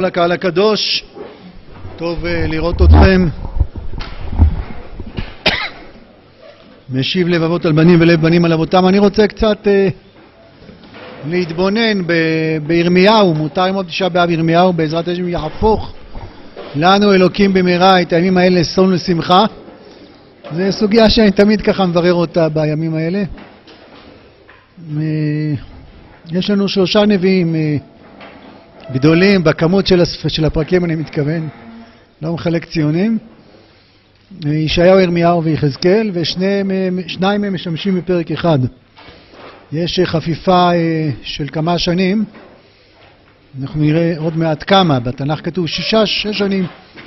לקהל הקדוש, טוב אה, לראות אתכם. משיב לבבות על בנים ולב בנים על אבותם. אני רוצה קצת אה, להתבונן ב- בירמיהו, מותר ללמוד תשעה באב ירמיהו, בעזרת השם יהפוך לנו אלוקים במהרה את הימים האלה לששון ולשמחה. זו סוגיה שאני תמיד ככה מברר אותה בימים האלה. יש לנו שלושה נביאים אה, גדולים בכמות של, הספ... של הפרקים אני מתכוון, לא מחלק ציונים. ישעיהו, ירמיהו ויחזקאל, ושניים מהם משמשים בפרק אחד. יש אה, חפיפה אה, של כמה שנים, אנחנו נראה עוד מעט כמה, בתנ"ך כתוב שישה, שש שנים,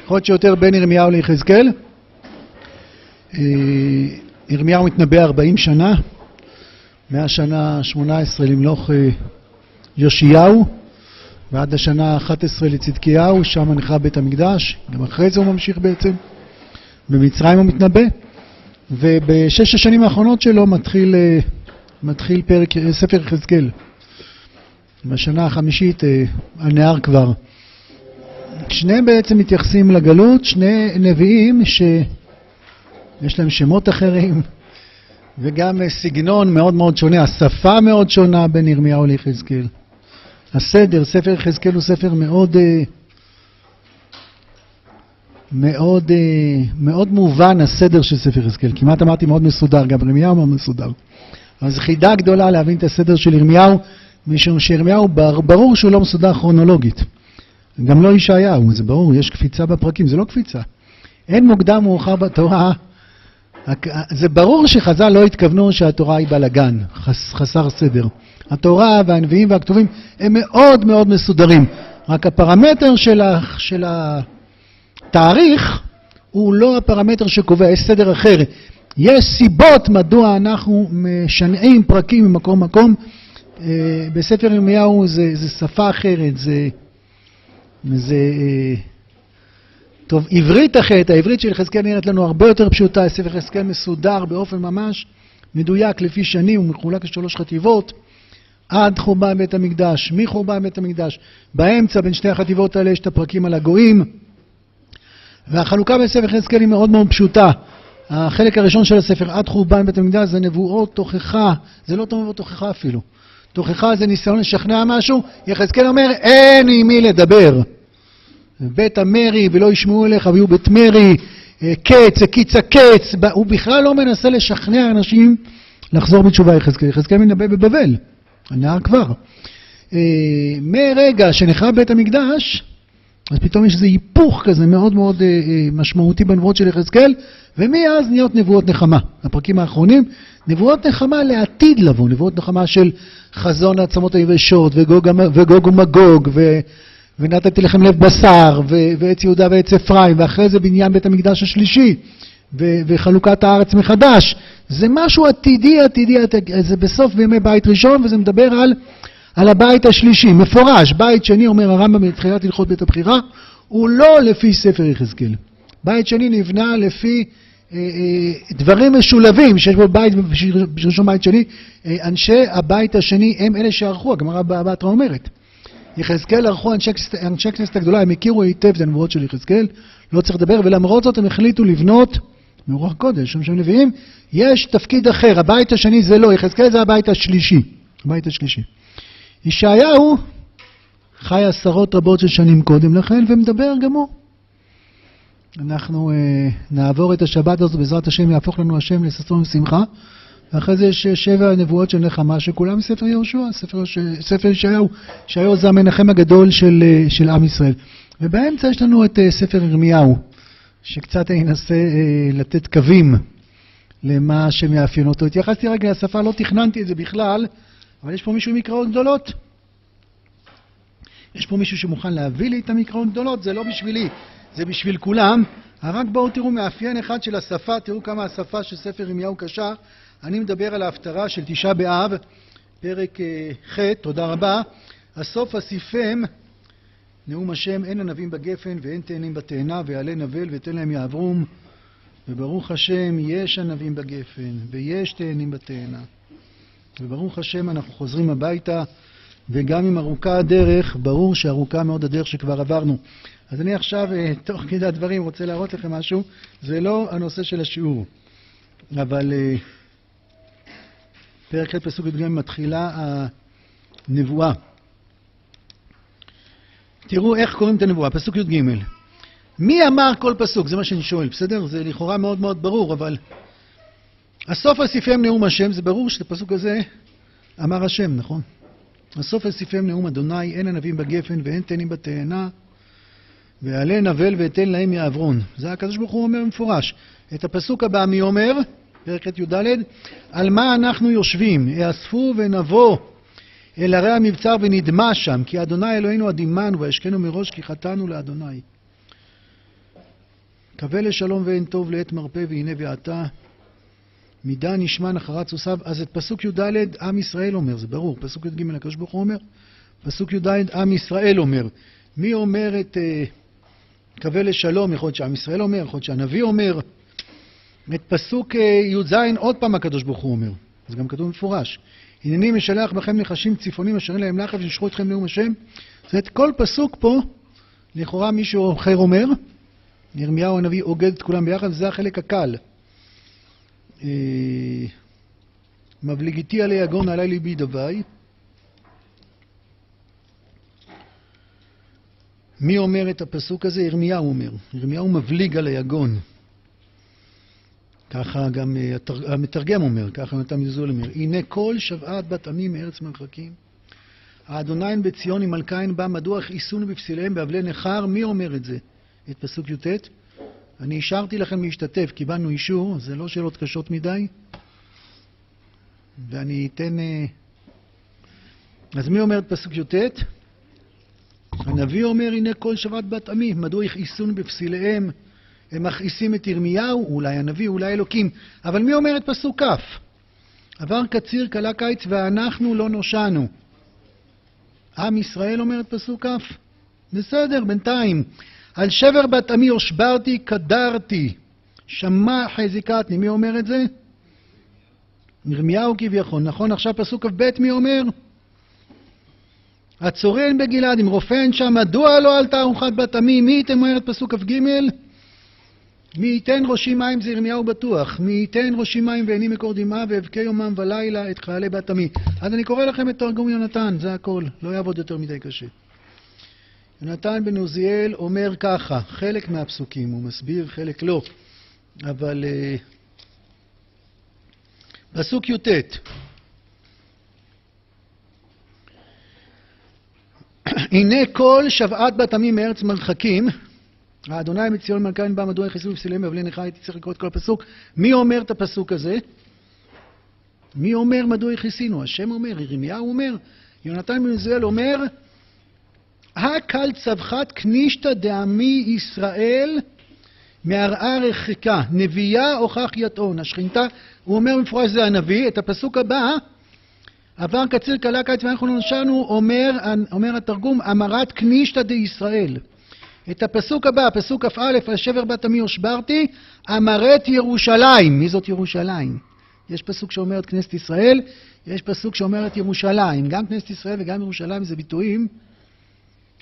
להיות שיותר בין ירמיהו ליחזקאל. אה, ירמיהו מתנבא 40 שנה, מהשנה 18 למלוך יאשיהו ועד השנה ה-11 לצדקיהו, שם נחרב בית המקדש, גם אחרי זה הוא ממשיך בעצם. במצרים הוא מתנבא, ובשש השנים האחרונות שלו מתחיל, אה, מתחיל פרק, אה, ספר יחזקאל. בשנה החמישית אה, הנהר כבר. שניהם בעצם מתייחסים לגלות, שני נביאים שיש להם שמות אחרים וגם סגנון מאוד מאוד שונה, השפה מאוד שונה בין ירמיהו ליחזקאל. הסדר, ספר יחזקאל הוא ספר מאוד, אה, מאוד, אה, מאוד מובן, הסדר של ספר יחזקאל. כמעט אמרתי מאוד מסודר, גם ירמיהו מאוד מסודר. אז חידה גדולה להבין את הסדר של ירמיהו, משום שירמיהו בר- ברור שהוא לא מסודר כרונולוגית. גם לא ישעיהו, זה ברור, יש קפיצה בפרקים, זה לא קפיצה. אין מוקדם מאוחר בתורה. זה ברור שחז"ל לא התכוונו שהתורה היא בלאגן, חס, חסר סדר. התורה והנביאים והכתובים הם מאוד מאוד מסודרים, רק הפרמטר של, ה, של התאריך הוא לא הפרמטר שקובע, יש סדר אחר. יש סיבות מדוע אנחנו משנעים פרקים ממקום מקום. אה, בספר ירמיהו זה, זה שפה אחרת, זה... זה אה, טוב, עברית אחרת, העברית של יחזקאל נראית לנו הרבה יותר פשוטה, ספר יחזקאל מסודר באופן ממש מדויק לפי שנים, הוא מחולק לשלוש חטיבות, עד חורבן בית המקדש, מחורבן בית המקדש, באמצע בין שתי החטיבות האלה יש את הפרקים על הגויים, והחלוקה בספר יחזקאל היא מאוד מאוד פשוטה. החלק הראשון של הספר, עד חורבן בית המקדש, זה נבואות תוכחה, זה לא נבואות תוכחה אפילו. תוכחה זה ניסיון לשכנע משהו, יחזקאל אומר, אין עם מי לדבר. בית המרי ולא ישמעו אליך ויהיו בית מרי, אה, קץ, הקיץ הקץ, ב- הוא בכלל לא מנסה לשכנע אנשים לחזור בתשובה יחזקאל. יחזקאל מנבא בבבל, הנהר כבר. אה, מרגע שנחרב בית המקדש, אז פתאום יש איזה היפוך כזה מאוד מאוד אה, אה, משמעותי בנבואות של יחזקאל, ומאז נהיות נבואות נחמה. הפרקים האחרונים, נבואות נחמה לעתיד לבוא, נבואות נחמה של חזון העצמות היבשות, וגוג, וגוג ומגוג, ו... ונתתי לכם לב בשר, ו- ועץ יהודה ועץ אפרים, ואחרי זה בניין בית המקדש השלישי, ו- וחלוקת הארץ מחדש. זה משהו עתידי, עתידי, עתידי, זה בסוף בימי בית ראשון, וזה מדבר על, על הבית השלישי, מפורש. בית שני, אומר הרמב"ם בתחילת הלכות בית הבחירה, הוא לא לפי ספר יחזקאל. בית שני נבנה לפי אה, אה, דברים משולבים, שיש בו בית ראשון בית שני. אה, אנשי הבית השני הם אלה שערכו, הגמרא בתרא אומרת. יחזקאל ערכו אנשי, כנסת- אנשי כנסת הגדולה, הם הכירו היטב את הנבואות של יחזקאל, לא צריך לדבר, ולמרות זאת הם החליטו לבנות, מרוח קודש, שם שם נביאים, יש תפקיד אחר, הבית השני זה לא, יחזקאל זה הבית השלישי, הבית השלישי. ישעיהו חי עשרות רבות של שנים קודם לכן, ומדבר גם הוא. אנחנו אה, נעבור את השבת הזאת, בעזרת השם יהפוך לנו השם לששון ושמחה. ואחרי זה יש שבע נבואות של נחמה, שכולם מספר יהושע, ספר, יהוש- ספר ישעיהו. ישעיהו זה המנחם הגדול של, אה, של עם ישראל. ובאמצע יש לנו את אה, ספר ירמיהו, שקצת אני אנסה אה, לתת קווים למה שמאפיין אותו. התייחסתי רגע לשפה, לא תכננתי את זה בכלל, אבל יש פה מישהו עם מקראות גדולות. יש פה מישהו שמוכן להביא לי את המקראות גדולות, זה לא בשבילי, זה בשביל כולם. רק בואו תראו מאפיין אחד של השפה, תראו כמה השפה של ספר ירמיהו קשה. אני מדבר על ההפטרה של תשעה באב, פרק אה, ח', תודה רבה. הסוף אסיפם, נאום השם, אין ענבים בגפן ואין תאנים בתאנה, ויעלה נבל ותן להם יעברום. וברוך השם, יש ענבים בגפן ויש תאנים בתאנה. וברוך השם, אנחנו חוזרים הביתה וגם אם ארוכה הדרך, ברור שארוכה מאוד הדרך שכבר עברנו. אז אני עכשיו, אה, תוך כדי הדברים, רוצה להראות לכם משהו. זה לא הנושא של השיעור, אבל אה, פרק ח' פסוק י"ג מתחילה הנבואה. תראו איך קוראים את הנבואה, פסוק י"ג. מי אמר כל פסוק? זה מה שאני שואל, בסדר? זה לכאורה מאוד מאוד ברור, אבל הסוף אסיפם נאום השם, זה ברור שאת הפסוק הזה אמר השם, נכון? הסוף אסיפם נאום אדוני, אין ענבים בגפן ואין תנים בתאנה, ועלה נבל ואתן להם יעברון. זה הקדוש ברוך הוא אומר במפורש. את הפסוק הבא מי אומר? פרק י"ד, על מה אנחנו יושבים? האספו ונבוא אל ערי המבצר ונדמה שם, כי אדוני אלוהינו עדימנו וישכנו מראש כי חטאנו לאדוני. קווה לשלום ואין טוב לעת מרפא והנה ועתה מידה נשמע נחרת סוסיו. אז את פסוק י"ד עם ישראל אומר, זה ברור. פסוק י"ג הקדוש ברוך הוא אומר, פסוק י"ד עם ישראל אומר. מי אומר את uh, קווה לשלום? יכול להיות שעם ישראל אומר, יכול להיות שהנביא אומר. את פסוק uh, י"ז עוד פעם הקדוש ברוך הוא אומר. זה גם כתוב מפורש. הנני משלח בכם נחשים צפונים אשר אין להם לחף ונשכו אתכם נאום השם. זאת אומרת, כל פסוק פה, לכאורה מישהו אחר אומר, ירמיהו הנביא אוגד את כולם ביחד, וזה החלק הקל. אה, מבליגיתי עלי יגון עלי ליבי דווי. מי אומר את הפסוק הזה? ירמיהו אומר. ירמיהו מבליג על היגון. ככה גם אה, המתרגם אומר, ככה נתן מזול אומר, הנה כל שבעת בת עמים מארץ מרחקים. האדוני בציון עם מלכיין בא, מדוע הכעיסונו בפסיליהם באבלי נכר? מי אומר את זה? את פסוק י"ט? אני אישרתי לכם להשתתף, קיבלנו אישור, זה לא שאלות קשות מדי. ואני אתן... אה, אז מי אומר את פסוק י"ט? הנביא אומר, הנה כל שבת בת עמי, מדוע יכעיסון בפסיליהם? הם מכעיסים את ירמיהו, אולי הנביא, אולי אלוקים. אבל מי אומר את פסוק כ'? עבר קציר, כלה קיץ, ואנחנו לא נושענו. עם ישראל אומר את פסוק כ'? בסדר, בינתיים. על שבר בת עמי הושברתי, קדרתי, שמע חזיקתני. מי אומר את זה? ירמיהו כביכול. נכון, עכשיו פסוק כ"ב מי אומר? הצורן בגלעד, אם רופא אין שם, מדוע לא עלתה ארוחת בת עמי? מי ייתן מהר את פסוק כ"ג? מי ייתן ראשי מים זה ירמיהו בטוח. מי ייתן ראשי מים ואיני מקור דמעה ואבכה יומם ולילה את חיילי בת עמי. אז אני קורא לכם את תרגום יונתן, זה הכל. לא יעבוד יותר מדי קשה. יונתן בן עוזיאל אומר ככה, חלק מהפסוקים, הוא מסביר, חלק לא, אבל uh, פסוק י"ט הנה כל שבעת בת עמים מארץ מרחקים, האדוני מציון מלכן בא מדוע יכנסו בפסיליהם ואבלי נכר, הייתי צריך לקרוא את כל הפסוק. מי אומר את הפסוק הזה? מי אומר מדוע יכניסינו? השם אומר, ירמיהו אומר, יונתן בן עוזיאל אומר, הקל צווחת קנישתא דעמי ישראל מערער רחקה, נביאה הוכח יתעון. השכינתה, הוא אומר במפורש זה הנביא, את הפסוק הבא, עבר קציר קלה קיץ ואנחנו לא נשארנו, אומר, אומר התרגום, אמרת קנישתא דישראל. את הפסוק הבא, פסוק כ"א, על שבר בת עמי הושברתי, אמרת ירושלים. מי זאת ירושלים? יש פסוק שאומר את כנסת ישראל, יש פסוק שאומר את ירושלים. גם כנסת ישראל וגם ירושלים זה ביטויים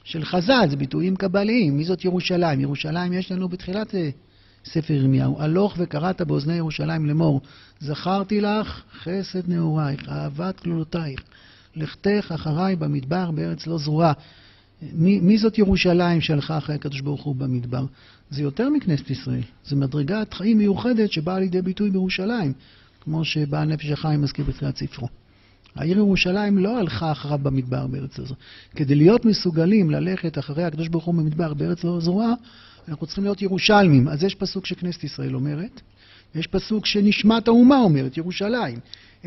של חז"ל, זה ביטויים קבליים. מי זאת ירושלים? ירושלים יש לנו בתחילת אה, ספר ירמיהו. הלוך וקראת באוזני ירושלים לאמור, זכרתי לך חסד נעורייך, אהבת כלולותייך, לכתך אחריי במדבר בארץ לא זרועה. מי, מי זאת ירושלים שהלכה אחרי הקדוש ברוך הוא במדבר? זה יותר מכנסת ישראל. זה מדרגת חיים מיוחדת שבאה לידי ביטוי בירושלים, כמו שבא נפש החיים מזכיר בתחילת ספרו. העיר ירושלים לא הלכה אחריו במדבר בארץ הזו. כדי להיות מסוגלים ללכת אחרי הקדוש ברוך הוא במדבר בארץ לא זרועה, אנחנו צריכים להיות ירושלמים. אז יש פסוק שכנסת ישראל אומרת, יש פסוק שנשמת האומה אומרת, ירושלים.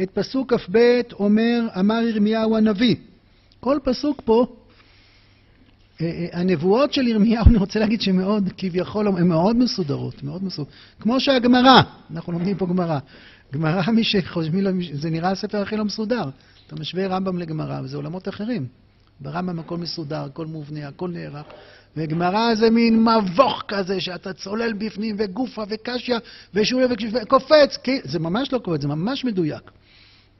את פסוק כ"ב אומר, אמר ירמיהו הנביא. כל פסוק פה, הנבואות של ירמיהו, אני רוצה להגיד שהן מאוד, כביכול, הן מאוד מסודרות, מאוד מסודרות. כמו שהגמרא, אנחנו לומדים פה גמרא. גמרא, מי שחושבים, זה נראה הספר הכי לא מסודר. אתה משווה רמב"ם לגמרא, וזה עולמות אחרים. ברמב"ם הכל מסודר, הכל מובנה, הכל נערך. וגמרא זה מין מבוך כזה, שאתה צולל בפנים, וגופה וקשיא, ושולה וקופץ, זה ממש לא קופץ, זה ממש מדויק.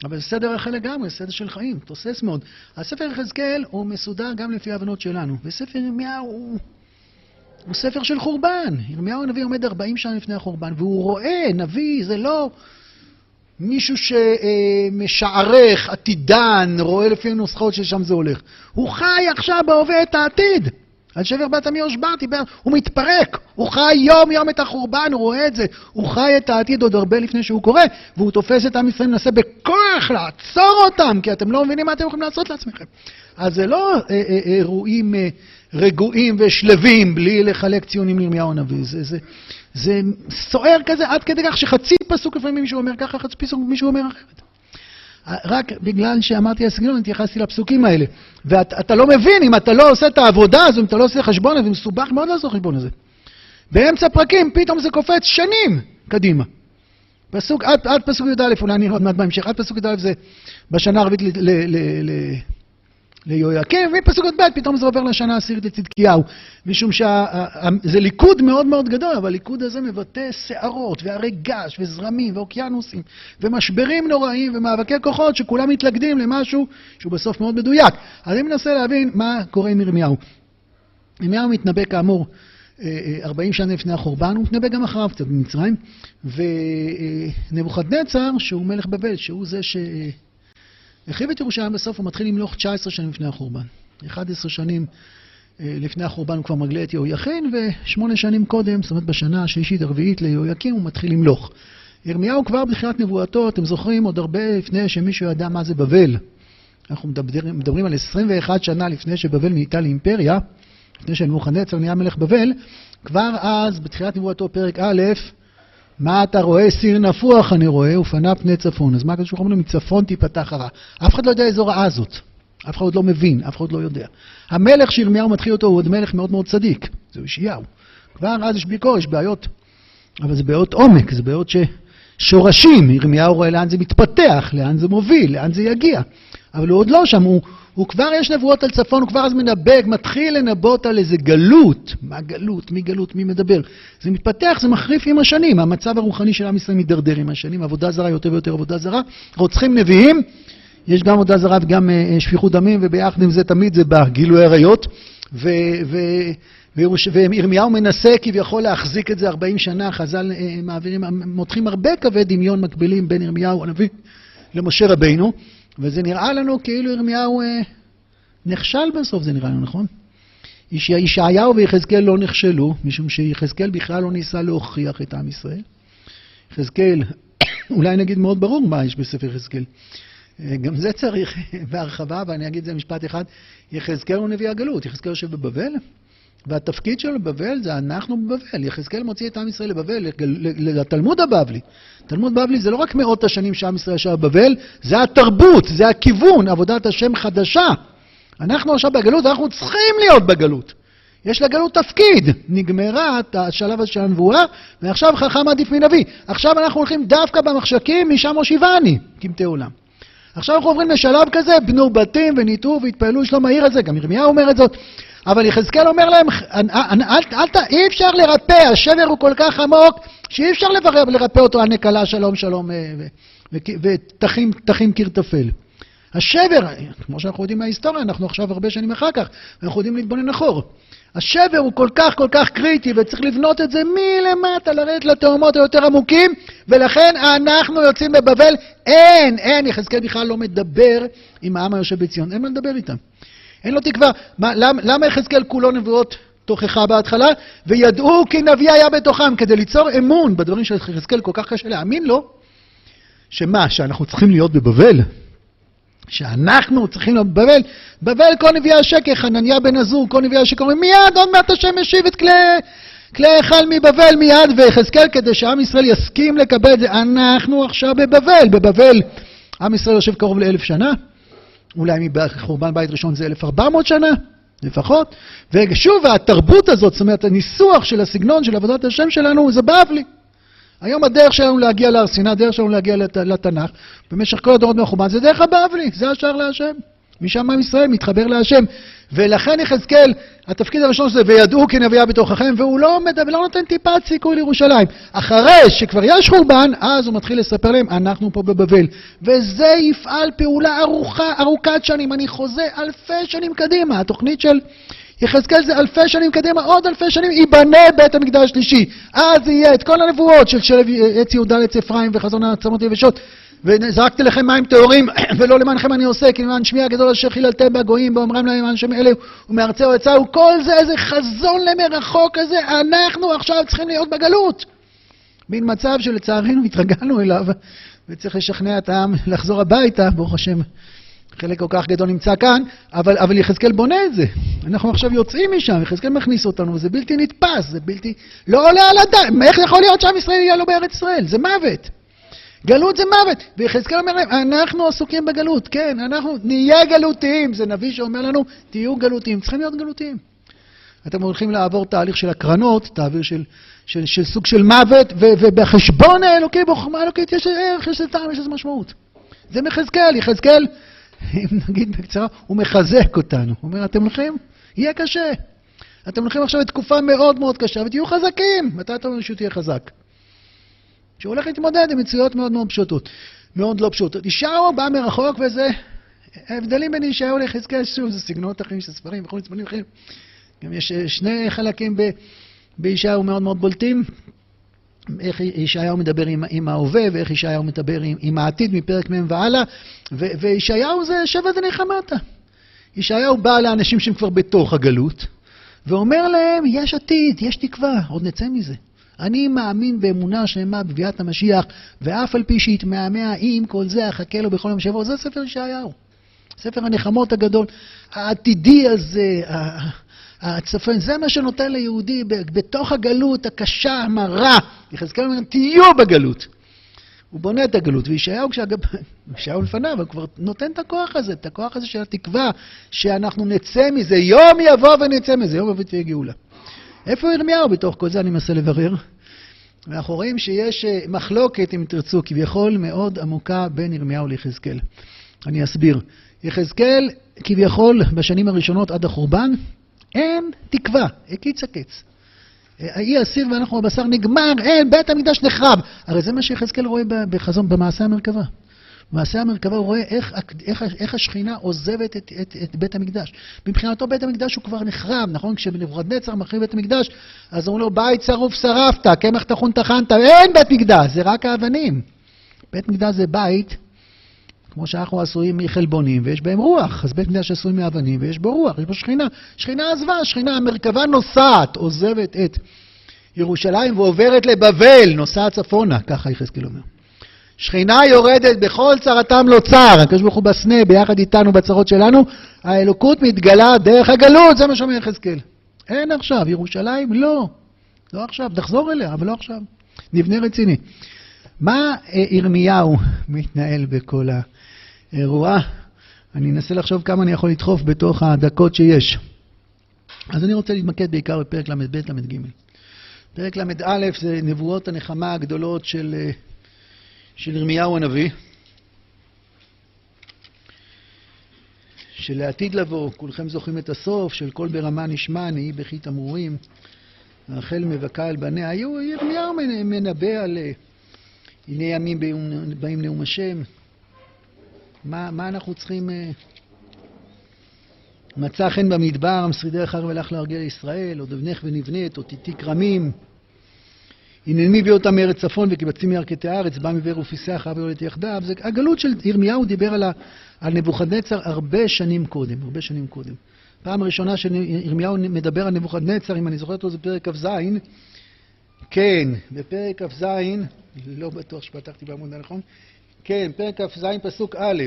אבל זה סדר אחר לגמרי, סדר של חיים, תוסס מאוד. הספר יחזקאל הוא מסודר גם לפי ההבנות שלנו, וספר ירמיהו הוא, הוא ספר של חורבן. ירמיהו הנביא עומד 40 שנה לפני החורבן, והוא רואה, נביא, זה לא מישהו שמשערך, עתידן, רואה לפי הנוסחאות ששם זה הולך. הוא חי עכשיו בהווה את העתיד. על שבר בת עמי הושבעתי, הוא מתפרק, הוא חי יום יום את החורבן, הוא רואה את זה, הוא חי את העתיד עוד הרבה לפני שהוא קורה, והוא תופס את עם ישראל, מנסה בכוח לעצור אותם, כי אתם לא מבינים מה אתם יכולים לעשות לעצמכם. אז זה לא אה, אה, אירועים אה, רגועים ושלווים, בלי לחלק ציונים לירמיהו הנביא, זה, זה, זה סוער כזה עד כדי כך שחצי פסוק לפעמים מישהו אומר ככה, חצי פסוק מישהו אומר אחרת. רק בגלל שאמרתי הסגנון, התייחסתי לפסוקים האלה. ואתה לא מבין, אם אתה לא עושה את העבודה הזו, אם אתה לא עושה חשבון, זה מסובך מאוד לעשות חשבון הזה. באמצע פרקים פתאום זה קופץ שנים קדימה. פסוק, עד, עד פסוק י"א, אולי אני עוד מעט בהמשך, עד פסוק י"א זה בשנה הערבית ליהויקים, ומפסוק י"ב פתאום זה עובר לשנה העשירית לצדקיהו. משום שזה ליכוד מאוד מאוד גדול, אבל הליכוד הזה מבטא שערות והרי געש וזרמים ואוקיינוסים ומשברים נוראים ומאבקי כוחות שכולם מתלכדים למשהו שהוא בסוף מאוד מדויק. אז אני מנסה להבין מה קורה עם ירמיהו. ירמיהו מתנבא כאמור 40 שנה לפני החורבן, הוא מתנבא גם אחריו קצת במצרים, ונבוכדנצר, שהוא מלך בבל, שהוא זה ש... החריב את ירושלים בסוף, הוא מתחיל למלוך 19 שנים לפני החורבן. 11 שנים אה, לפני החורבן הוא כבר מגלה את יהויכין, ושמונה שנים קודם, זאת אומרת בשנה השלישית הרביעית ליהויקים, הוא מתחיל למלוך. ירמיהו כבר בתחילת נבואתו, אתם זוכרים, עוד הרבה לפני שמישהו ידע מה זה בבל. אנחנו מדברים, מדברים על 21 שנה לפני שבבל נהייתה לאימפריה, לפני שנבוכדנצר נהיה מלך בבל, כבר אז, בתחילת נבואתו, פרק א', מה אתה רואה? סיר נפוח אני רואה, ופנה פני צפון. אז מה הקדוש ברוך הוא אומר? מצפון תיפתח הרע. אף אחד לא יודע איזו רעה זאת. אף אחד עוד לא מבין, אף אחד לא יודע. המלך שירמיהו מתחיל אותו הוא עוד מלך מאוד מאוד צדיק. זה ישעיהו. כבר אז יש ביקורת, יש בעיות. אבל זה בעיות עומק, זה בעיות ש... שורשים. ירמיהו רואה לאן זה מתפתח, לאן זה מוביל, לאן זה יגיע. אבל הוא עוד לא שם, הוא, הוא כבר, יש נבואות על צפון, הוא כבר אז מנבא, מתחיל לנבאות על איזה גלות. מה גלות? מי גלות? מי מדבר? זה מתפתח, זה מחריף עם השנים. המצב הרוחני של עם ישראל מידרדר עם השנים, עבודה זרה, יותר ויותר עבודה זרה. רוצחים נביאים, יש גם עבודה זרה וגם uh, שפיכות דמים, וביחד עם זה תמיד זה בגילוי עריות. וירמיהו מנסה כביכול להחזיק את זה 40 שנה, חז"ל uh, מעבירים, מותחים הרבה קווי דמיון מקבילים בין ירמיהו הנביא למשה רבינו. וזה נראה לנו כאילו ירמיהו אה, נכשל בסוף, זה נראה לנו, נכון? ישעיהו ויחזקאל לא נכשלו, משום שיחזקאל בכלל לא ניסה להוכיח את עם ישראל. יחזקאל, אולי נגיד מאוד ברור מה יש בספר יחזקאל. אה, גם זה צריך בהרחבה, ואני אגיד את זה במשפט אחד. יחזקאל הוא נביא הגלות, יחזקאל יושב בבבל, והתפקיד שלו בבבל זה אנחנו בבבל. יחזקאל מוציא את עם ישראל לבבל, לתלמוד הבבלי. תלמוד בבלי זה לא רק מאות השנים שעם ישראל ישב בבבל, זה התרבות, זה הכיוון, עבודת השם חדשה. אנחנו עכשיו בגלות, אנחנו צריכים להיות בגלות. יש לגלות תפקיד. נגמרה השלב הזה של הנבואה, ועכשיו חכם עדיף מנביא. עכשיו אנחנו הולכים דווקא במחשכים, משם הושיבני, קמטי עולם. עכשיו אנחנו עוברים לשלב כזה, בנו בתים וניטור והתפעלו שלום העיר הזה, גם ירמיהו אומר את זאת. אבל יחזקאל אומר להם, אל, אי אפשר לרפא, השבר הוא כל כך עמוק, שאי אפשר לרפא אותו על נקלה שלום שלום אה, ותחים קרטפל. השבר, כמו שאנחנו יודעים מההיסטוריה, אנחנו עכשיו הרבה שנים אחר כך, אנחנו יודעים להתבונן אחור. השבר הוא כל כך כל כך קריטי, וצריך לבנות את זה מלמטה, לרדת לתאומות היותר עמוקים, ולכן אנחנו יוצאים בבבל, אין, אין, יחזקאל בכלל לא מדבר עם העם היושב בציון, אין מה לדבר איתם. אין לו תקווה. מה, למ, למה יחזקאל כולו נבואות תוכחה בהתחלה? וידעו כי נביא היה בתוכם, כדי ליצור אמון בדברים של יחזקאל כל כך קשה להאמין לו, שמה, שאנחנו צריכים להיות בבבל? שאנחנו צריכים להיות בבבל? בבל כל נביאי השקר, חנניה בן עזור, כל נביאי השקר, אומרים מיד, עוד מעט השם ישיב את כלי... כלי היכל מבבל מיד, ויחזקאל, כדי שעם ישראל יסכים לקבל את זה, אנחנו עכשיו בבבל. בבבל עם ישראל יושב קרוב לאלף שנה. אולי מחורבן בית ראשון זה 1400 שנה, לפחות. ושוב, התרבות הזאת, זאת אומרת, הניסוח של הסגנון של עבודת השם שלנו, זה בבלי. היום הדרך שלנו להגיע להר סיני, הדרך שלנו להגיע לת, לתנ"ך, במשך כל הדורות מחורבן, זה דרך הבבלי, זה השער להשם. משם עם ישראל מתחבר להשם. ולכן יחזקאל, התפקיד הראשון זה וידעו כי נביאה בתוככם, והוא לא, מדבר, לא נותן טיפת סיכוי לירושלים. אחרי שכבר יש חורבן, אז הוא מתחיל לספר להם, אנחנו פה בבבל. וזה יפעל פעולה ארוכה, ארוכת שנים. אני חוזה אלפי שנים קדימה. התוכנית של יחזקאל זה אלפי שנים קדימה, עוד אלפי שנים, ייבנה בית המקדש השלישי. אז יהיה את כל הנבואות של שלב עץ יהודה לעץ אפרים וחזון העצמות היבשות. וזרקתי לכם מים טהורים, ולא למענכם אני עושה, כי למען שמי הגדול אשר חיללתם בגויים, באומרם להם למען שמי אלה ומארצהו יצאו, כל זה איזה חזון למרחוק כזה, אנחנו עכשיו צריכים להיות בגלות. מין מצב שלצערנו התרגלנו אליו, וצריך לשכנע את העם לחזור הביתה, ברוך השם. חלק כל כך גדול נמצא כאן, אבל, אבל יחזקאל בונה את זה. אנחנו עכשיו יוצאים משם, יחזקאל מכניס אותנו, זה בלתי נתפס, זה בלתי... לא עולה על הדעת, איך יכול להיות שעם ישראל יהיה לו בארץ ישראל? זה מוות. גלות זה מוות. ויחזקאל אומר להם, אנחנו עסוקים בגלות, כן, אנחנו נהיה גלותיים. זה נביא שאומר לנו, תהיו גלותיים. צריכים להיות גלותיים. אתם הולכים לעבור תהליך של הקרנות, תהליך של, של, של סוג של מוות, ו, ובחשבון האלוקי, בחוכמה האלוקית, יש ערך, יש טעם, יש איזה משמעות. זה מחזקאל, יחזקאל, אם נגיד בקצרה, הוא מחזק אותנו. הוא אומר, אתם הולכים? יהיה קשה. אתם הולכים עכשיו לתקופה מאוד מאוד קשה, ותהיו חזקים. מתי אתה אומר שהוא תהיה חזק? שהוא הולך להתמודד עם מציאות מאוד מאוד פשוטות, מאוד לא פשוטות. ישעיהו בא מרחוק וזה, ההבדלים בין ישעיהו ליחזקאל, שוב, זה סגנונות אחרים של ספרים וכל מיני אחרים. גם יש אה, שני חלקים בישעיהו מאוד מאוד בולטים. איך ישעיהו מדבר עם, עם ההווה ואיך ישעיהו מדבר עם, עם העתיד מפרק מ' והלאה, וישעיהו זה דני חמתה. ישעיהו בא לאנשים שהם כבר בתוך הגלות, ואומר להם, יש עתיד, יש תקווה, עוד נצא מזה. אני מאמין באמונה שלמה בביאת המשיח, ואף על פי שיתמהמה עם כל זה, אחכה לו בכל יום שבוע. זה ספר ישעיהו. ספר הנחמות הגדול, העתידי הזה, הצפון, זה מה שנותן ליהודי בתוך הגלות הקשה, המרה. יחזקאל אומר, תהיו בגלות. הוא בונה את הגלות, וישעיהו, ישעיהו לפניו, הוא כבר נותן את הכוח הזה, את הכוח הזה של התקווה, שאנחנו נצא מזה, יום יבוא ונצא מזה, יום יבוא ותהיה גאולה. איפה ירמיהו בתוך כל זה? אני מנסה לברר. ואנחנו רואים שיש אה, מחלוקת, אם תרצו, כביכול מאוד עמוקה בין ירמיהו ליחזקאל. אני אסביר. יחזקאל, כביכול, בשנים הראשונות עד החורבן, אין תקווה, הקיץ הקץ. האי אסיר ואנחנו הבשר נגמר, אין, בית המקדש נחרב. הרי זה מה שיחזקאל רואה בחזון, במעשה המרכבה. במעשה המרכבה הוא רואה איך, איך, איך השכינה עוזבת את, את, את בית המקדש. מבחינתו בית המקדש הוא כבר נחרב, נכון? כשנבוכדנצר מחריב בית המקדש, אז אומרים לו, בית שרוף שרפת, קמח טחון טחנת, אין בית מקדש, זה רק האבנים. בית מקדש זה בית, כמו שאנחנו עשויים מחלבונים, ויש בהם רוח, אז בית מקדש עשוי מאבנים, ויש בו רוח, יש בו שכינה. שכינה עזבה, שכינה, המרכבה נוסעת, עוזבת את ירושלים ועוברת לבבל, נוסעת צפונה, ככה יחזקאל אומר. שכינה יורדת בכל צרתם לא צר, הקדוש ברוך הוא בסנה ביחד איתנו בצרות שלנו, האלוקות מתגלה דרך הגלות, זה מה שאומר יחזקאל. אין עכשיו, ירושלים לא, לא עכשיו, תחזור אליה, אבל לא עכשיו. נבנה רציני. מה אה, ירמיהו מתנהל בכל האירוע? אני אנסה לחשוב כמה אני יכול לדחוף בתוך הדקות שיש. אז אני רוצה להתמקד בעיקר בפרק ל"ב, ל"ג. פרק ל"א זה נבואות הנחמה הגדולות של אה, של ירמיהו הנביא, שלעתיד לבוא, כולכם זוכרים את הסוף, של כל ברמה נשמע, נהי בכי תמרורים, רחל מבכה על בניה. היו, ירמיהו מנבא על אה, הנה ימים באים נאום השם. מה, מה אנחנו צריכים... אה, מצא חן במדבר, משרידי אחר ולך להרגיע ישראל, עוד אבנך ונבנית, עוד תיתי כרמים. הנני הביא אותם מארץ צפון וקיבצים מירכתי הארץ, בא מבאר ופיסח אבי הולדת יחדיו. זה, הגלות של ירמיהו דיבר על, על נבוכדנצר הרבה שנים קודם, הרבה שנים קודם. פעם ראשונה שירמיהו מדבר על נבוכדנצר, אם אני זוכר אותו, זה פרק כ"ז. כן, בפרק כ"ז, לא בטוח שפתחתי בעמוד הנכון, כן, פרק כ"ז פסוק א',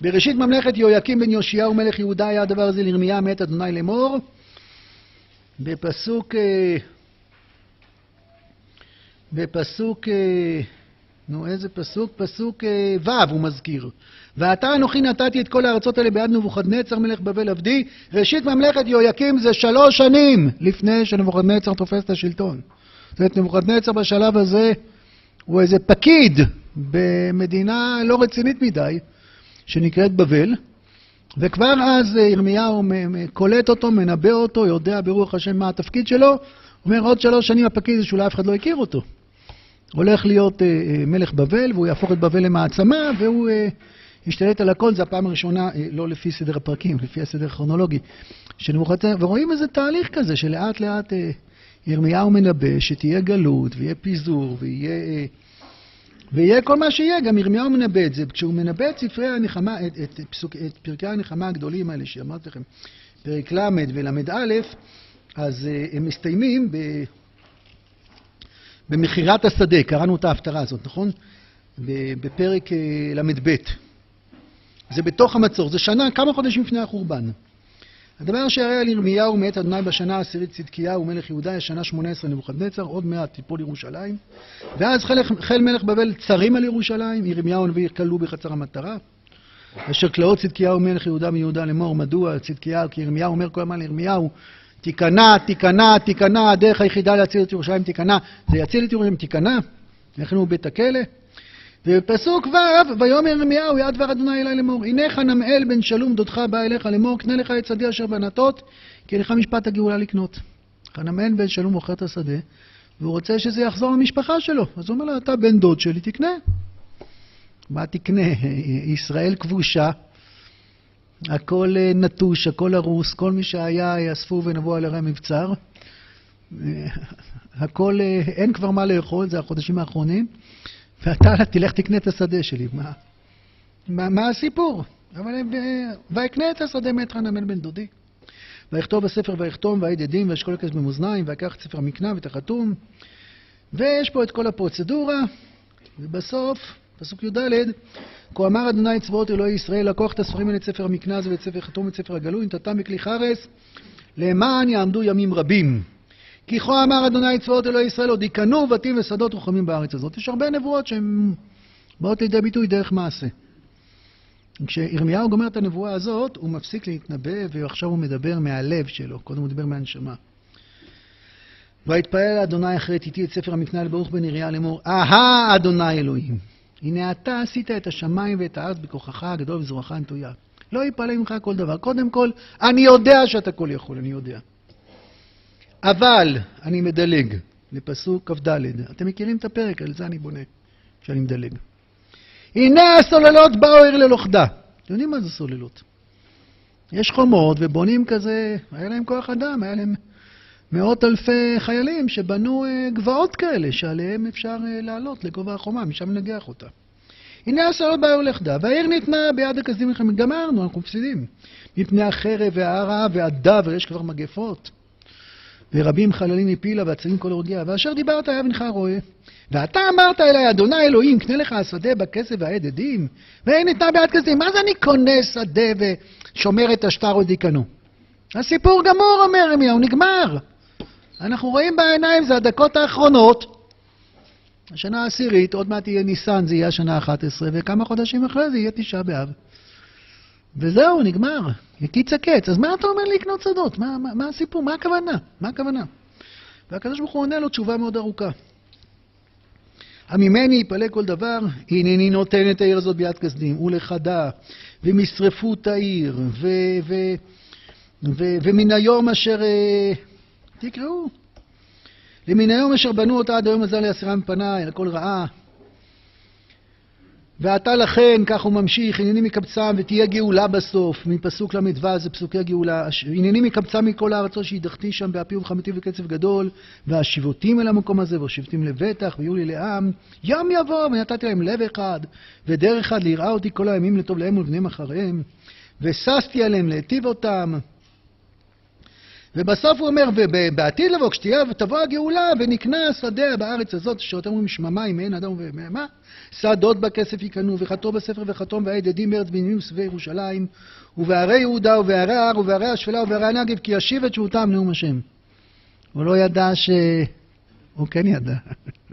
בראשית ממלכת יהויקים בן יאשיהו מלך יהודה היה הדבר הזה לירמיה מאת אדוני לאמור. בפסוק אה, בפסוק, אה, נו איזה פסוק? פסוק אה, ו' הוא מזכיר. ועתה אנוכי נתתי את כל הארצות האלה ביד נבוכדנצר מלך בבל עבדי. ראשית ממלכת יהויקים זה שלוש שנים לפני שנבוכדנצר תופס את השלטון. זאת אומרת, נבוכדנצר בשלב הזה הוא איזה פקיד במדינה לא רצינית מדי, שנקראת בבל, וכבר אז ירמיהו קולט אותו, מנבא אותו, יודע ברוח השם מה התפקיד שלו, אומר עוד שלוש שנים הפקיד שאולי אף אחד לא הכיר אותו. הולך להיות אה, אה, מלך בבל, והוא יהפוך את בבל למעצמה, והוא אה, ישתלט על הכל, זו הפעם הראשונה, לא לפי סדר הפרקים, לפי הסדר הכרונולוגי של נבוכדנצר, ורואים איזה תהליך כזה, שלאט לאט ירמיהו מנבא שתהיה גלות, ויהיה פיזור, ויהיה... ויהיה כל מה שיהיה, גם ירמיהו מנבא את זה. כשהוא מנבא את ספרי הנחמה, את, את, פסוק, את פרקי הנחמה הגדולים האלה שאמרתי לכם, פרק ל' ול"א, אז הם מסתיימים ב... במכירת השדה, קראנו את ההפטרה הזאת, נכון? בפרק אה, ל"ב. זה בתוך המצור, זה שנה, כמה חודשים לפני החורבן. הדבר שהרי על ירמיהו מאת אדוני בשנה העשירית צדקיהו מלך יהודה, יש שנה שמונה עשרה נבוכדנצר, עוד מעט תיפול ירושלים. ואז חיל, חיל מלך בבל צרים על ירושלים, ירמיהו הנביא כלוא בחצר המטרה. אשר כלאות צדקיהו מלך יהודה מיהודה לאמור, מדוע צדקיהו? כי ירמיהו אומר כל הזמן לירמיהו, תיכנע, תיכנע, תיכנע, הדרך היחידה להציל את ירושלים תיכנע. זה יציל את ירושלים, תיכנע. יכנו בית הכלא. ובפסוק ו', ויאמר ירמיהו, יד דבר אדוני אלי לאמור, הנה חנמאל בן שלום דודך בא אליך לאמור, קנה לך את שדה אשר בנתות, כי לך משפט הגאולה לקנות. חנמאל בן שלום מוכר את השדה, והוא רוצה שזה יחזור למשפחה שלו. אז הוא אומר לו, אתה בן דוד שלי, תקנה. מה תקנה? ישראל כבושה. הכל אה, נטוש, הכל הרוס, כל מי שהיה יאספו ונבוא על הרי המבצר. אה, הכל, אה, אין כבר מה לאכול, זה החודשים האחרונים, ואתה תלך תקנה את השדה שלי. מה, מה, מה הסיפור? אבל ויקנה את השדה מאת חנמל בן דודי. ויכתוב בספר ויחתום ויעד עדים וישקול הכס במאזניים ויקח את ספר המקנה ואת החתום ויש פה את כל הפרוצדורה ובסוף, פסוק י"ד כה אמר אדוני צבאות אלוהי ישראל, לקוח את הספרים האלה את ספר המקנז ואת ספר חתום ואת ספר הגלוי, נתתם בכלי חרס, למען יעמדו ימים רבים. כי כה אמר אדוני צבאות אלוהי ישראל, עוד ייכנו בתים ושדות רוחמים בארץ הזאת. יש הרבה נבואות שהן באות לידי ביטוי דרך מעשה. כשירמיהו גומר את הנבואה הזאת, הוא מפסיק להתנבא, ועכשיו הוא מדבר מהלב שלו, קודם הוא דיבר מהנשמה. ויתפלל אדוני אחרי תיתי את ספר המקנה לברוך בן יריה לאמור, אהה אדוני אלוהים. הנה אתה עשית את השמיים ואת הארץ בכוחך הגדול וזרועך הנטויה. לא יפעלה ממך כל דבר. קודם כל, אני יודע שאתה כל יכול, אני יודע. אבל אני מדלג לפסוק כ"ד. אתם מכירים את הפרק, על זה אני בונה, כשאני מדלג. הנה הסוללות באו עיר ללוכדה. אתם יודעים מה זה סוללות? יש חומות ובונים כזה, היה להם כוח אדם, היה להם מאות אלפי חיילים שבנו אה, גבעות כאלה, שעליהם אפשר אה, לעלות לגובה החומה, משם לנגח אותה. הנה עשרות באו לכדה, והעיר ניתנה ביד הכסדים מלחמת. גמרנו, אנחנו מפסידים. מפני החרב והרע והדבר, יש כבר מגפות. ורבים חללים מפילה ועצרים כל הורגיה. ואשר דיברת היה בנך רואה. ואתה אמרת אלי, אדוני אלוהים, קנה לך השדה בכסף והעד עדים, ואין ניתנה ביד כסדים. מה זה אני קונה שדה ושומר את השטר עוד יקנו? הסיפור גמור, אומר ירמיהו, נגמר. אנחנו רואים בעיניים, זה הדקות האחרונות. השנה העשירית, עוד מעט יהיה ניסן, זה יהיה השנה ה-11, וכמה חודשים אחרי זה יהיה תשעה באב. וזהו, נגמר. יקיץ הקץ. אז מה אתה אומר לקנות שדות? מה, מה, מה הסיפור? מה הכוונה? מה הכוונה? והקדוש ברוך הוא עונה לו תשובה מאוד ארוכה. הממני יפלא כל דבר, הנני נותן את העיר הזאת ביד כסדים, ולחדה, ומשרפו את העיר, ומן היום אשר... תקראו. למן היום אשר בנו אותה עד היום הזה להסירה מפניי, הכל רעה. ועתה לכן, כך הוא ממשיך, הנני מקבצם ותהיה גאולה בסוף, מפסוק ל"ו זה פסוקי גאולה. הנני מקבצם מכל הארצות שהדחתי שם באפי ובחמתי וקצב גדול, והשיבותים אל המקום הזה, והושיבתים לבטח, ויהיו לי לעם. יום יבוא, ונתתי להם לב אחד, ודרך אחד ליראה אותי כל הימים לטוב להם ולבניהם אחריהם, וששתי עליהם להיטיב אותם. ובסוף הוא אומר, ובעתיד לבוא, כשתבוא הגאולה, ונקנה השדה בארץ הזאת, שאתם אומרים שממה אם אין אדם ובהמה, שדות בכסף יקנו, וחתום בספר וחתום ועד עדים בארץ בנימין וסביבי ירושלים, ובערי יהודה ובערי ההר ובערי השפלה ובערי הנגב, כי ישיב את שבותם נאום השם. הוא לא ידע ש... הוא כן ידע.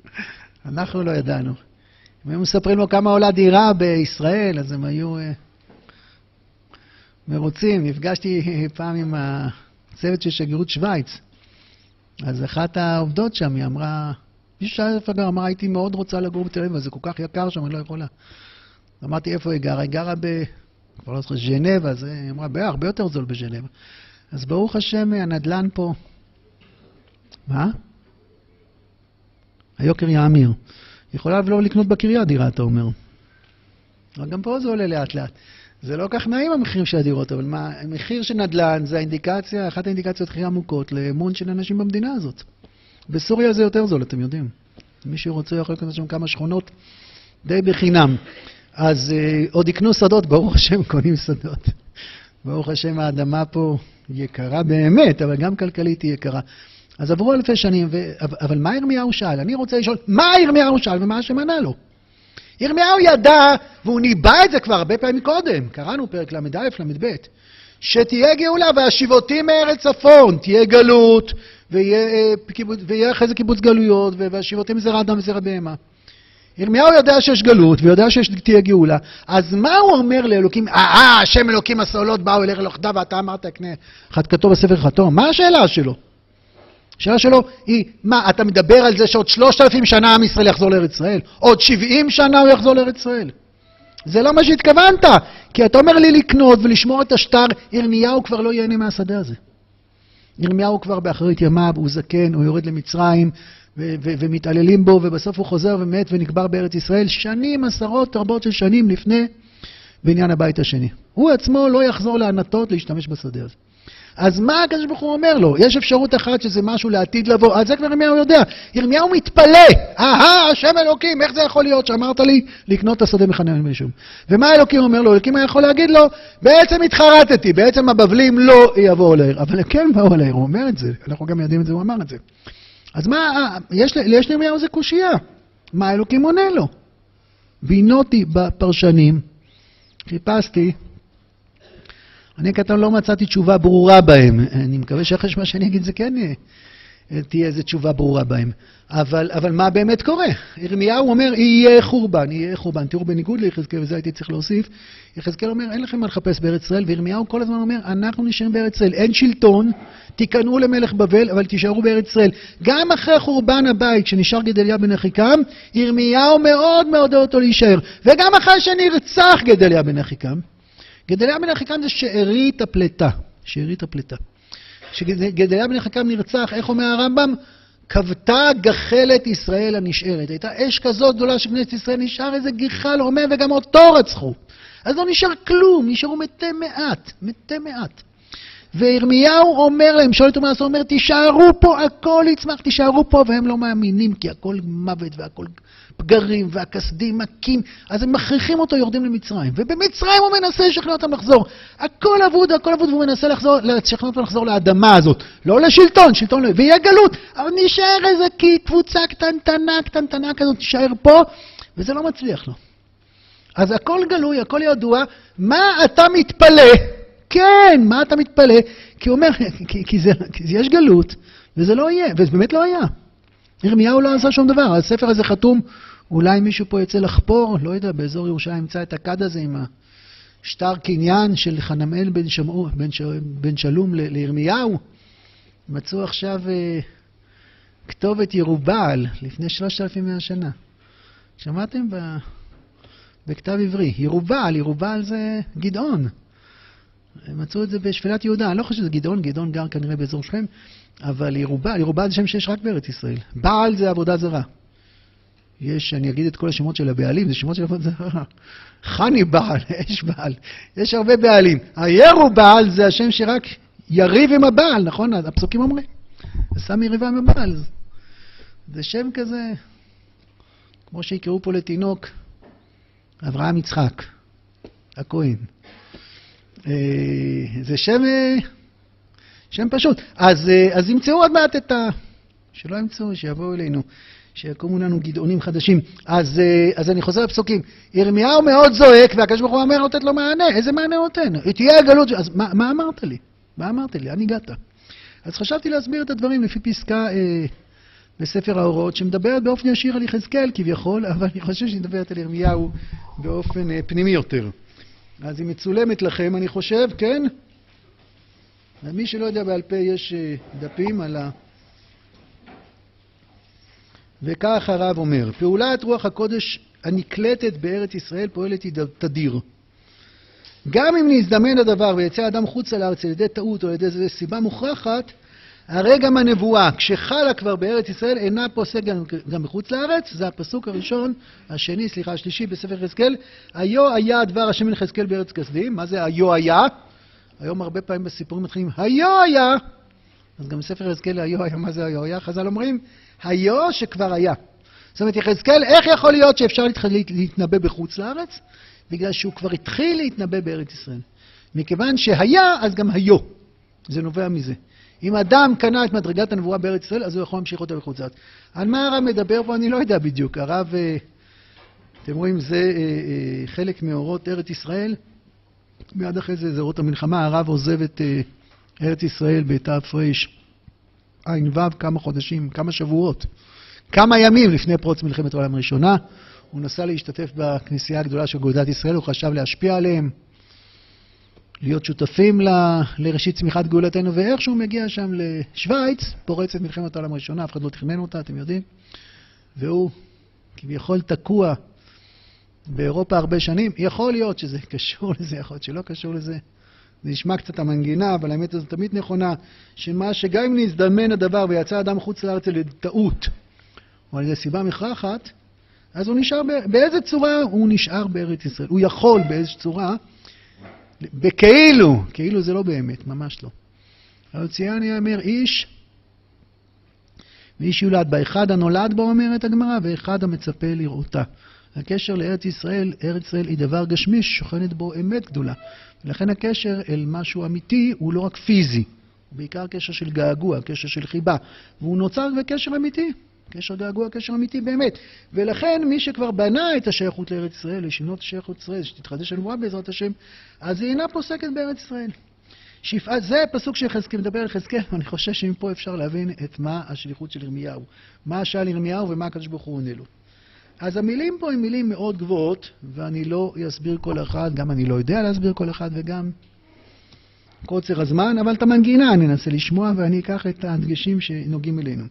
אנחנו לא ידענו. אם היו מספרים לו כמה עולה דירה בישראל, אז הם היו אה, מרוצים. נפגשתי פעם עם ה... צוות של שגרירות שווייץ. אז אחת העובדות שם, היא אמרה, מישהו שאל איפה גר, אמרה, הייתי מאוד רוצה לגור בתל אביב, אבל זה כל כך יקר שם, אני לא יכולה. אמרתי, איפה היא גרה? היא גרה כבר לא זוכר, ז'נבה, אז היא אמרה, הרבה יותר זול בז'נבה. אז ברוך השם, הנדל"ן פה... מה? היוקר יאמיר. יכולה לא לקנות בקריה דירה, אתה אומר. אבל גם פה זה עולה לאט לאט. זה לא כך נעים המחירים של הדירות, אבל מה, המחיר של נדל"ן זה האינדיקציה, אחת האינדיקציות הכי עמוקות לאמון של אנשים במדינה הזאת. בסוריה זה יותר זול, אתם יודעים. מי שרוצה יכול לקנות שם כמה שכונות די בחינם. אז אה, עוד יקנו שדות, ברוך השם, קונים שדות. ברוך השם, האדמה פה יקרה באמת, אבל גם כלכלית היא יקרה. אז עברו אלפי שנים, ו... אבל מה ירמיהו שאל? אני רוצה לשאול, מה ירמיהו שאל ומה השם ענה לו? ירמיהו ידע, והוא ניבא את זה כבר הרבה פעמים קודם, קראנו פרק ל"א, ל"ב, שתהיה גאולה והשיבותי מארץ צפון, תהיה גלות, אה, ויהיה אחרי זה קיבוץ גלויות, והשיבותי מזרע אדם וזרע בהמה. ירמיהו יודע שיש גלות ויודע שתהיה גאולה, אז מה הוא אומר לאלוקים? אה, אה, השם אלוקים הסעולות באו אליך לכדה ואתה אמרת חתקתו בספר חתום. מה השאלה שלו? השאלה שלו היא, מה, אתה מדבר על זה שעוד שלושת אלפים שנה עם ישראל יחזור לארץ ישראל? עוד שבעים שנה הוא יחזור לארץ ישראל? זה לא מה שהתכוונת, כי אתה אומר לי לקנות ולשמור את השטר, ירמיהו כבר לא ייהנה מהשדה הזה. ירמיהו כבר באחרית ימיו, הוא זקן, הוא יורד למצרים, ו- ו- ומתעללים בו, ובסוף הוא חוזר ומת ונקבר בארץ ישראל, שנים, עשרות, רבות של שנים לפני בניין הבית השני. הוא עצמו לא יחזור לענתות להשתמש בשדה הזה. אז מה הקדוש ברוך הוא אומר לו? יש אפשרות אחת שזה משהו לעתיד לבוא, אז זה כבר ירמיהו יודע. ירמיהו מתפלא, אהה, השם אלוקים, איך זה יכול להיות שאמרת לי לקנות את השדה מחנה מישהו? ומה אלוקים אומר לו? אלוקים היה יכול להגיד לו, בעצם התחרטתי, בעצם הבבלים לא יבואו לעיר, אבל הם כן באו לעיר, הוא אומר את זה, אנחנו גם יודעים את זה, הוא אמר את זה. אז מה, יש, יש לירמיהו איזה קושייה, מה אלוקים עונה לו? בינותי בפרשנים, חיפשתי, אני כתב לא מצאתי תשובה ברורה בהם. אני מקווה שאחרי מה שאני אגיד זה כן תהיה איזו תשובה ברורה בהם. אבל, אבל מה באמת קורה? ירמיהו אומר, יהיה חורבן, יהיה חורבן. תראו, בניגוד ליחזקאל, וזה הייתי צריך להוסיף, יחזקאל אומר, אין לכם מה לחפש בארץ ישראל, וירמיהו כל הזמן אומר, אנחנו נשארים בארץ ישראל. אין שלטון, תיכנעו למלך בבל, אבל תישארו בארץ ישראל. גם אחרי חורבן הבית, כשנשאר גדליה בן אחיקם, ירמיהו מאוד מעודד אותו להישאר. וגם אחרי שנרצח גדליה בן אחיקם, גדליה בן אחיקם זה שארית הפלטה. שארית הפלטה. כשגדליה בן אחיקם נרצח, איך אומר הרמב"ם? כבתה גחלת ישראל הנשארת. הייתה אש כזאת גדולה של כנסת ישראל, נשאר איזה גיחל הומה וגם אותו רצחו. אז לא נשאר כלום, נשארו מתי מעט, מתי מעט. וירמיהו אומר להם, שואל מה לעשות, אומר, תישארו פה, הכל יצמח, תישארו פה, והם לא מאמינים, כי הכל מוות והכל פגרים והכסדים מכים, אז הם מכריחים אותו, יורדים למצרים. ובמצרים הוא מנסה לשכנע אותם לחזור. הכל אבוד, הכל אבוד, והוא מנסה לחזור, לשכנע אותם לחזור לאדמה הזאת. לא לשלטון, שלטון לא, ויהיה גלות, אבל נשאר איזה קבוצה קטנטנה, קטנטנה כזאת, תישאר פה, וזה לא מצליח לו. אז הכל גלוי, הכל ידוע, מה אתה מתפלא? כן, מה אתה מתפלא? כי הוא אומר, כי, כי, זה, כי יש גלות, וזה לא יהיה, וזה באמת לא היה. ירמיהו לא עשה שום דבר, הספר הזה חתום, אולי מישהו פה יצא לחפור, לא יודע, באזור ירושלים ימצא את הכד הזה עם השטר קניין של חנמאל בן, שמעו, בן, ש... בן שלום ל... לירמיהו. מצאו עכשיו אה, כתובת ירובעל לפני 3,100 שנה. שמעתם? ב... בכתב עברי. ירובעל, ירובעל זה גדעון. הם מצאו את זה בשפלת יהודה, אני לא חושב שזה גדעון, גדעון גר כנראה באזור שכם, אבל ירובל, ירובל זה שם שיש רק בארץ ישראל. בעל זה עבודה זרה. יש, אני אגיד את כל השמות של הבעלים, זה שמות של. חני בעל, יש בעל, יש הרבה בעלים. הירו בעל זה השם שרק יריב עם הבעל, נכון? הפסוקים אומרים. עשה מריבה עם הבעל. זה שם כזה, כמו שיקראו פה לתינוק, אברהם יצחק, הכהן. אה, זה שם, אה, שם פשוט. אז, אה, אז ימצאו עוד מעט את ה... שלא ימצאו, שיבואו אלינו, שיקומו לנו גדעונים חדשים. אז, אז אני חוזר לפסוקים. ירמיהו מאוד זועק, והקדוש ברוך הוא אומר לתת לו מענה. איזה מענה נותן? תהיה הגלות... אז מה, מה אמרת לי? מה אמרת לי? לאן הגעת? אז חשבתי להסביר את הדברים לפי פסקה אה, בספר ההוראות, שמדברת באופן ישיר על יחזקאל כביכול, אבל אני חושב שהיא מדברת על ירמיהו באופן אה, פנימי יותר. אז היא מצולמת לכם, אני חושב, כן? למי שלא יודע בעל פה, יש אה, דפים על ה... וכך הרב אומר, פעולת רוח הקודש הנקלטת בארץ ישראל פועלת תדיר. גם אם נזדמן הדבר ויצא אדם חוצה לארץ על ידי טעות או על ידי סיבה מוכרחת, הרי גם הנבואה, כשחלה כבר בארץ ישראל, אינה פוסק גם, גם בחוץ לארץ, זה הפסוק הראשון, השני, סליחה, השלישי בספר יחזקאל, היו היה דבר השם אל יחזקאל בארץ כסדים, מה זה היו היה? היום הרבה פעמים בסיפורים מתחילים, היו היה! אז גם בספר יחזקאל היו היה, מה זה היו היה? חז"ל אומרים, היו שכבר היה. זאת אומרת, יחזקאל, איך יכול להיות שאפשר להתנבא בחוץ לארץ? בגלל שהוא כבר התחיל להתנבא בארץ ישראל. מכיוון שהיה, אז גם היו. זה נובע מזה. אם אדם קנה את מדרגת הנבואה בארץ ישראל, אז הוא יכול להמשיך אותה בחוץ לארץ. על מה הרב מדבר פה, אני לא יודע בדיוק. הרב, אה, אתם רואים, זה אה, אה, חלק מאורות ארץ ישראל. מיד אחרי זה, זה אורות המלחמה, הרב עוזב את ארץ ישראל בתרע"ו, כמה חודשים, כמה שבועות, כמה ימים לפני פרוץ מלחמת העולם הראשונה. הוא נסע להשתתף בכנסייה הגדולה של גאודת ישראל, הוא חשב להשפיע עליהם. להיות שותפים ל, לראשית צמיחת גאולתנו, ואיכשהו מגיע שם לשוויץ, פורצת מלחמת העולם הראשונה, אף אחד לא תכנן אותה, אתם יודעים, והוא כביכול תקוע באירופה הרבה שנים. יכול להיות שזה קשור לזה, יכול להיות שלא קשור לזה. זה נשמע קצת המנגינה, אבל האמת הזאת תמיד נכונה, שמה שגם אם נזדמן הדבר ויצא אדם חוץ לארץ לטעות, או על איזה סיבה מכרחת, אז הוא נשאר, באיזה צורה הוא נשאר בארץ ישראל? הוא יכול באיזו צורה בכאילו, כאילו זה לא באמת, ממש לא. ציין אומר איש, ואיש יולד בה, אחד הנולד בו אומרת הגמרא, ואחד המצפה לראותה. הקשר לארץ ישראל, ארץ ישראל היא דבר גשמי ששוכנת בו אמת גדולה. ולכן הקשר אל משהו אמיתי הוא לא רק פיזי, הוא בעיקר קשר של געגוע, קשר של חיבה, והוא נוצר בקשר אמיתי. קשר געגוע, קשר אמיתי באמת. ולכן מי שכבר בנה את השייכות לארץ ישראל, לשנות השייכות ישראל, שתתחדש הנבואה בעזרת השם, אז היא אינה פוסקת בארץ ישראל. שפעת, זה הפסוק שיחזקאל מדבר על יחזקאל, ואני חושב שמפה אפשר להבין את מה השליחות של ירמיהו. מה שאל ירמיהו ומה הקדוש ברוך הוא עונה לו. אז המילים פה הן מילים מאוד גבוהות, ואני לא אסביר כל אחד, גם אני לא יודע להסביר כל אחד וגם קוצר הזמן, אבל את המנגינה אני אנסה לשמוע ואני אקח את הדגשים שנוגעים אלינו.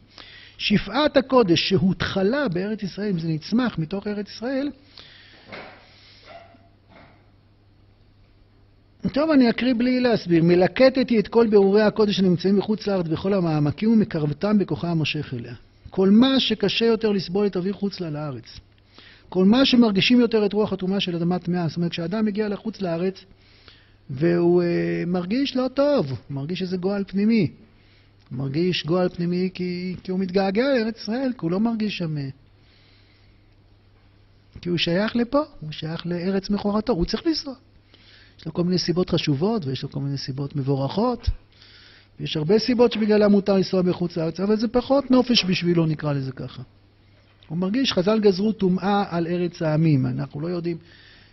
שפעת הקודש שהותחלה בארץ ישראל, אם זה נצמח מתוך ארץ ישראל, טוב, אני אקריא בלי להסביר. מלקטתי את כל בירורי הקודש הנמצאים בחוץ לארץ בכל המעמקים ומקרבתם בכוחה המושך אליה. כל מה שקשה יותר לסבול את אוויר חוץ לה לארץ. כל מה שמרגישים יותר את רוח הטומאה של אדמת טמאה. זאת אומרת, כשאדם מגיע לחוץ לארץ והוא uh, מרגיש לא טוב, מרגיש איזה גועל פנימי, מרגיש גועל פנימי כי, כי הוא מתגעגע לארץ ישראל, כי הוא לא מרגיש שם... אה, כי הוא שייך לפה, הוא שייך לארץ מכורתו, הוא צריך לנסוע. יש לו כל מיני סיבות חשובות ויש לו כל מיני סיבות מבורכות. יש הרבה סיבות שבגללם מותר לנסוע בחוץ לארץ, אבל זה פחות נופש בשבילו, נקרא לזה ככה. הוא מרגיש, חז"ל גזרו טומאה על ארץ העמים. אנחנו לא יודעים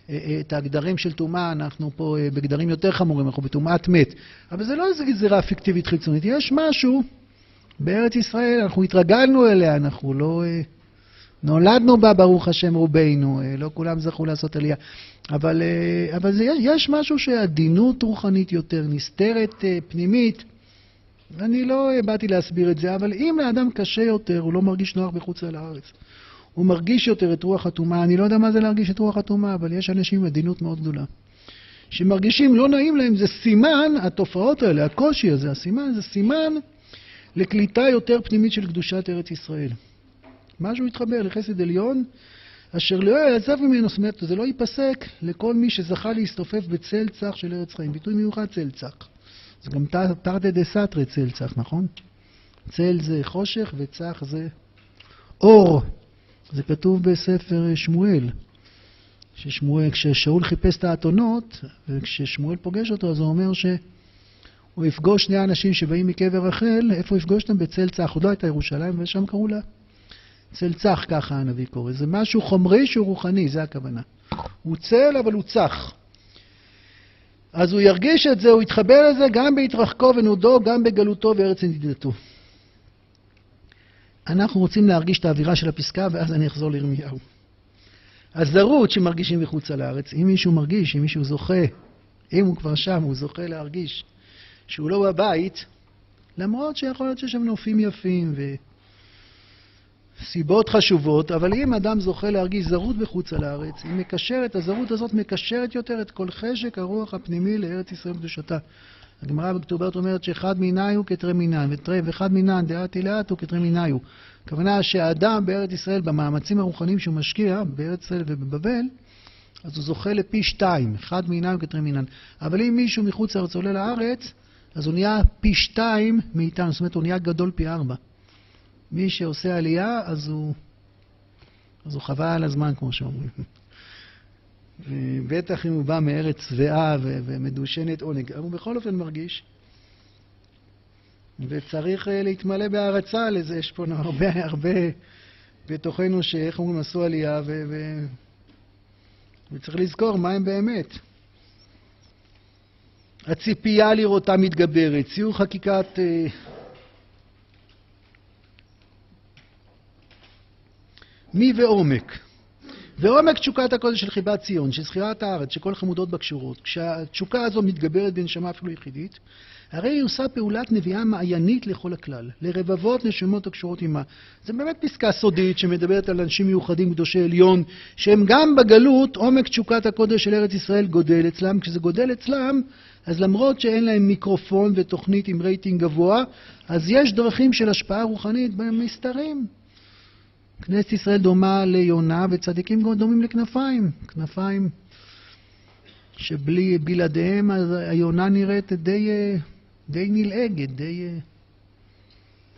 אה, אה, את הגדרים של טומאה, אנחנו פה אה, בגדרים יותר חמורים, אנחנו בטומאת מת. אבל זה לא איזו גזירה פיקטיבית חיצונית, יש משהו בארץ ישראל, אנחנו התרגלנו אליה, אנחנו לא... נולדנו בה, ברוך השם רובנו, לא כולם זכו לעשות עלייה. אבל, אבל זה, יש משהו שעדינות רוחנית יותר, נסתרת פנימית. אני לא באתי להסביר את זה, אבל אם לאדם קשה יותר, הוא לא מרגיש נוח בחוץ לארץ. הוא מרגיש יותר את רוח הטומאה. אני לא יודע מה זה להרגיש את רוח הטומאה, אבל יש אנשים עם עדינות מאוד גדולה. שמרגישים לא נעים להם, זה סימן, התופעות האלה, הקושי הזה, הסימן, זה סימן לקליטה יותר פנימית של קדושת ארץ ישראל. משהו התחבר לחסד עליון, אשר לא יעזב ממנו, זאת אומרת, זה לא ייפסק לכל מי שזכה להסתופף בצל צח של ארץ חיים. ביטוי מיוחד צל צח. זה גם תרתי דה סתרי צל צח, נכון? צל זה חושך וצח זה אור. זה כתוב בספר שמואל, ששמואל, כששאול חיפש את האתונות, וכששמואל פוגש אותו, אז הוא אומר שהוא יפגוש שני אנשים שבאים מקבר רחל, איפה הוא יפגוש אותם? בצל צח, עוד לא הייתה ירושלים, ושם קראו לה צל צח, ככה הנביא קורא. זה משהו חומרי שהוא רוחני, זה הכוונה. הוא צל, אבל הוא צח. אז הוא ירגיש את זה, הוא יתחבר לזה גם בהתרחקו ונודו, גם בגלותו וארץ נדידתו. אנחנו רוצים להרגיש את האווירה של הפסקה, ואז אני אחזור לירמיהו. הזרות שמרגישים מחוץ לארץ, אם מישהו מרגיש, אם מישהו זוכה, אם הוא כבר שם, הוא זוכה להרגיש שהוא לא בבית, למרות שיכול להיות שיש שם נופים יפים ו... סיבות חשובות, אבל אם אדם זוכה להרגיש זרות בחוץ על הארץ, היא מקשרת, הזרות הזאת מקשרת יותר את כל חשק הרוח הפנימי לארץ ישראל קדושתה. הגמרא בכתובת אומרת שאחד מיני הוא כתרי מינן, ואחד מינן דעתי לאט הוא כתרי מיני הוא. הכוונה שהאדם בארץ ישראל, במאמצים הרוחניים שהוא משקיע, בארץ ישראל ובבבל, אז הוא זוכה לפי שתיים, אחד מינן וכתרי מינן. אבל אם מישהו מחוץ לארץ עולה לארץ, אז הוא נהיה פי שתיים מאיתנו, זאת אומרת הוא נהיה גדול פי ארבע. מי שעושה עלייה, אז הוא, אז הוא חבל על הזמן, כמו שאומרים. בטח אם הוא בא מארץ שבעה ומדושנת עונג, אבל הוא בכל אופן מרגיש. וצריך אה, להתמלא בהערצה לזה, יש פה הרבה הרבה בתוכנו שאיך אומרים עשו עלייה, ו... ו... וצריך לזכור מה הם באמת. הציפייה לראותה מתגברת, ציור חקיקת אה, מי ועומק. ועומק תשוקת הקודש של חיבת ציון, של זכירת הארץ, שכל חמודות בה קשורות. כשהתשוקה הזו מתגברת בנשמה אפילו יחידית, הרי היא עושה פעולת נביאה מעיינית לכל הכלל, לרבבות נשמות הקשורות עימה. זו באמת פסקה סודית שמדברת על אנשים מיוחדים, קדושי עליון, שהם גם בגלות, עומק תשוקת הקודש של ארץ ישראל גודל אצלם. כשזה גודל אצלם, אז למרות שאין להם מיקרופון ותוכנית עם רייטינג גבוה, אז יש דרכים של השפעה רוחנית בהם מסתרים. כנסת ישראל דומה ליונה וצדיקים דומים לכנפיים. כנפיים שבלי, בלעדיהם היונה נראית די, די נלעגת, די...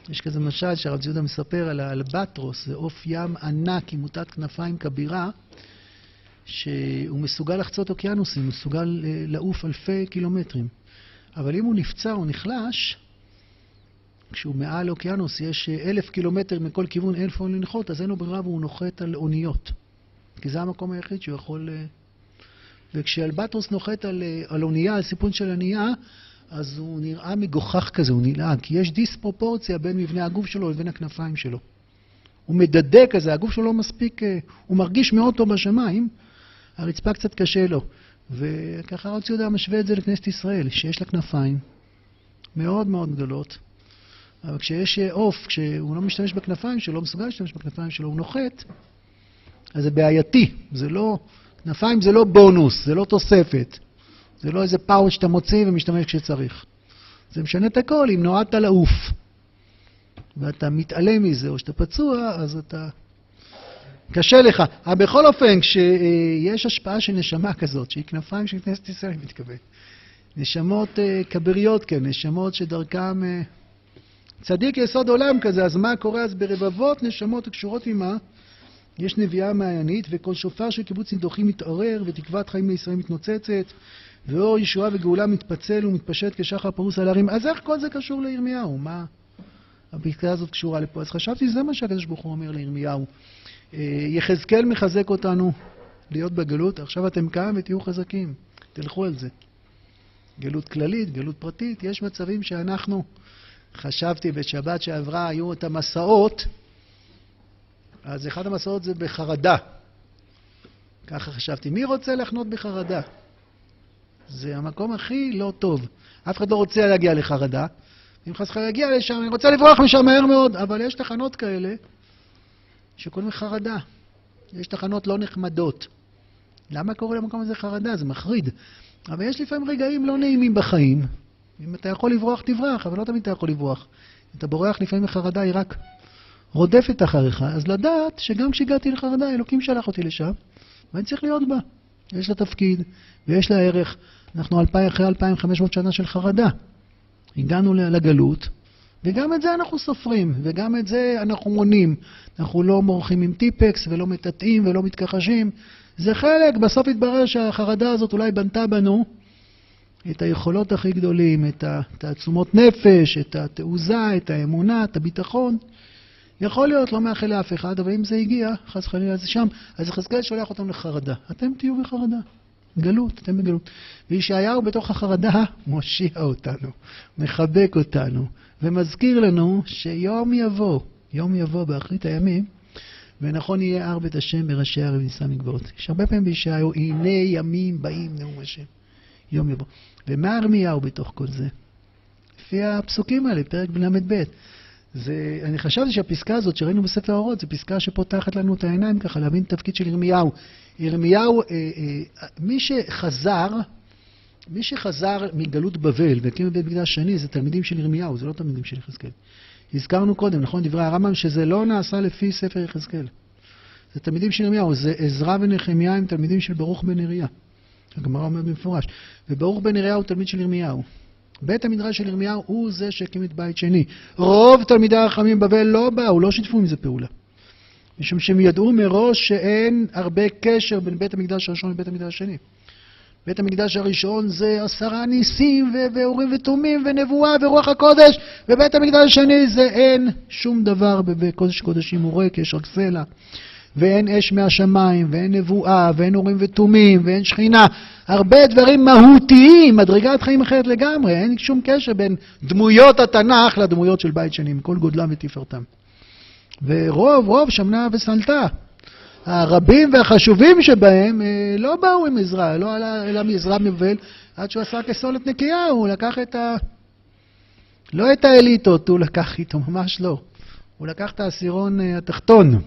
יש כזה משל שהרב יהודה מספר על האלבטרוס, זה עוף ים ענק עם מוטת כנפיים כבירה, שהוא מסוגל לחצות אוקיינוסים, הוא מסוגל אה, לעוף אלפי קילומטרים. אבל אם הוא נפצע או נחלש, כשהוא מעל אוקיינוס, יש אה, אלף קילומטר מכל כיוון, אין איפה לנחות, אז אין לו ברירה והוא נוחת על אוניות. כי זה המקום היחיד שהוא יכול... אה, וכשאלבטרוס נוחת על, אה, על אונייה, על סיפון של אונייה, אז הוא נראה מגוחך כזה, הוא נלעג, כי יש דיספרופורציה בין מבנה הגוף שלו לבין הכנפיים שלו. הוא מדדה כזה, הגוף שלו לא מספיק, הוא מרגיש מאוד טוב בשמיים, הרצפה קצת קשה לו. וככה רב ציודה משווה את זה לכנסת ישראל, שיש לה כנפיים מאוד מאוד גדולות, אבל כשיש עוף, כשהוא לא משתמש בכנפיים שלו, לא מסוגל להשתמש בכנפיים שלו, הוא נוחת, אז זה בעייתי. זה לא, כנפיים זה לא בונוס, זה לא תוספת. זה לא איזה פאוט שאתה מוציא ומשתמש כשצריך. זה משנה את הכל, אם נועדת לעוף ואתה מתעלם מזה, או שאתה פצוע, אז אתה... קשה לך. אבל בכל אופן, כשיש השפעה של נשמה כזאת, שהיא כנפיים של כנסת ישראל, אני מתכוון. נשמות אה, כבריות, כן, נשמות שדרכם... צדיק יסוד עולם כזה, אז מה קורה אז ברבבות נשמות הקשורות עימה? יש נביאה מעיינית, וכל שופר של קיבוץ נידוחים מתעורר, ותקוות חיים לישראל מתנוצצת, ואור ישועה וגאולה מתפצל ומתפשט כשחר פרוס על הרים. אז איך כל זה קשור לירמיהו? מה הפסקה הזאת קשורה לפה? אז חשבתי שזה מה שהקדוש ברוך הוא אומר לירמיהו. אה, יחזקאל מחזק אותנו להיות בגלות, עכשיו אתם כאן ותהיו חזקים, תלכו על זה. גלות כללית, גלות פרטית, יש מצבים שאנחנו חשבתי בשבת שעברה, היו את המסעות, אז אחד המסעות זה בחרדה. ככה חשבתי. מי רוצה לחנות בחרדה? זה המקום הכי לא טוב. אף אחד לא רוצה להגיע לחרדה. אם חס וחלילה להגיע לשם, אני רוצה לברוח משם מהר מאוד, אבל יש תחנות כאלה שקוראים חרדה. יש תחנות לא נחמדות. למה קורא למקום הזה חרדה? זה מחריד. אבל יש לפעמים רגעים לא נעימים בחיים, אם אתה יכול לברוח, תברח, אבל לא תמיד אתה יכול לברוח. אתה בורח לפעמים מחרדה, היא רק רודפת אחריך. אז לדעת שגם כשהגעתי לחרדה, אלוקים שלח אותי לשם, ואני צריך להיות בה. יש לה תפקיד, ויש לה ערך. אנחנו אלפי, אחרי 2,500 שנה של חרדה. הגענו לגלות, וגם את זה אנחנו סופרים, וגם את זה אנחנו מונים. אנחנו לא מורחים עם טיפקס, ולא מטאטאים, ולא מתכחשים. זה חלק, בסוף התברר שהחרדה הזאת אולי בנתה בנו את היכולות הכי גדולים, את התעצומות נפש, את התעוזה, את האמונה, את הביטחון. יכול להיות, לא מאחל לאף אחד, אבל אם זה הגיע, חס וחלילה זה שם, אז יחזקאל שולח אותם לחרדה. אתם תהיו בחרדה. גלות, אתם בגלות. וישעיהו בתוך החרדה מושיע אותנו, מחבק אותנו, ומזכיר לנו שיום יבוא, יום יבוא באחרית הימים, ונכון יהיה הר בית השם בראשי הערב נישא מגבעות. יש הרבה פעמים בישעיהו, הנה ימים באים נאום השם. יום יבוא. ומה ירמיהו בתוך כל זה? לפי הפסוקים האלה, פרק ל"ב. זה, אני חשבתי שהפסקה הזאת שראינו בספר האורות, זו פסקה שפותחת לנו את העיניים ככה, להבין את התפקיד של ירמיהו. ירמיהו, אה, אה, מי שחזר, מי שחזר מגלות בבל והקים בית מקדש שני, זה תלמידים של ירמיהו, זה לא תלמידים של יחזקאל. הזכרנו קודם, נכון, דברי הרמב"ם, שזה לא נעשה לפי ספר יחזקאל. זה תלמידים של ירמיהו, זה עזרא ונחמיה הם תלמידים של ברוך בן נריה. הגמרא אומרת במפורש. וברוך בן הוא תלמיד של ירמיהו. בית המדרש של ירמיהו הוא זה שהקים את בית שני. רוב תלמידי החכמים בבל לא באו, לא שיתפו עם זה פעולה. משום שהם ידעו מראש שאין הרבה קשר בין בית המקדש הראשון לבית המקדש השני. בית המקדש הראשון זה עשרה ניסים ואורים ותומים ונבואה ורוח הקודש, ובית המקדש השני זה אין שום דבר בקודש קודשים הוא ריק, יש רק סלע. ואין אש מהשמיים, ואין נבואה, ואין אורים ותומים, ואין שכינה. הרבה דברים מהותיים, מדרגת חיים אחרת לגמרי. אין שום קשר בין דמויות התנ"ך לדמויות של בית שני, מכל גודלם ותפארתם. ורוב, רוב שמנה וסלתה. הרבים והחשובים שבהם אה, לא באו עם עזרה, לא עלה אלא מעזרה מבבל, עד שהוא עשה כסולת נקייה, הוא לקח את ה... לא את האליטות הוא לקח איתו, ממש לא. הוא לקח את העשירון אה, התחתון.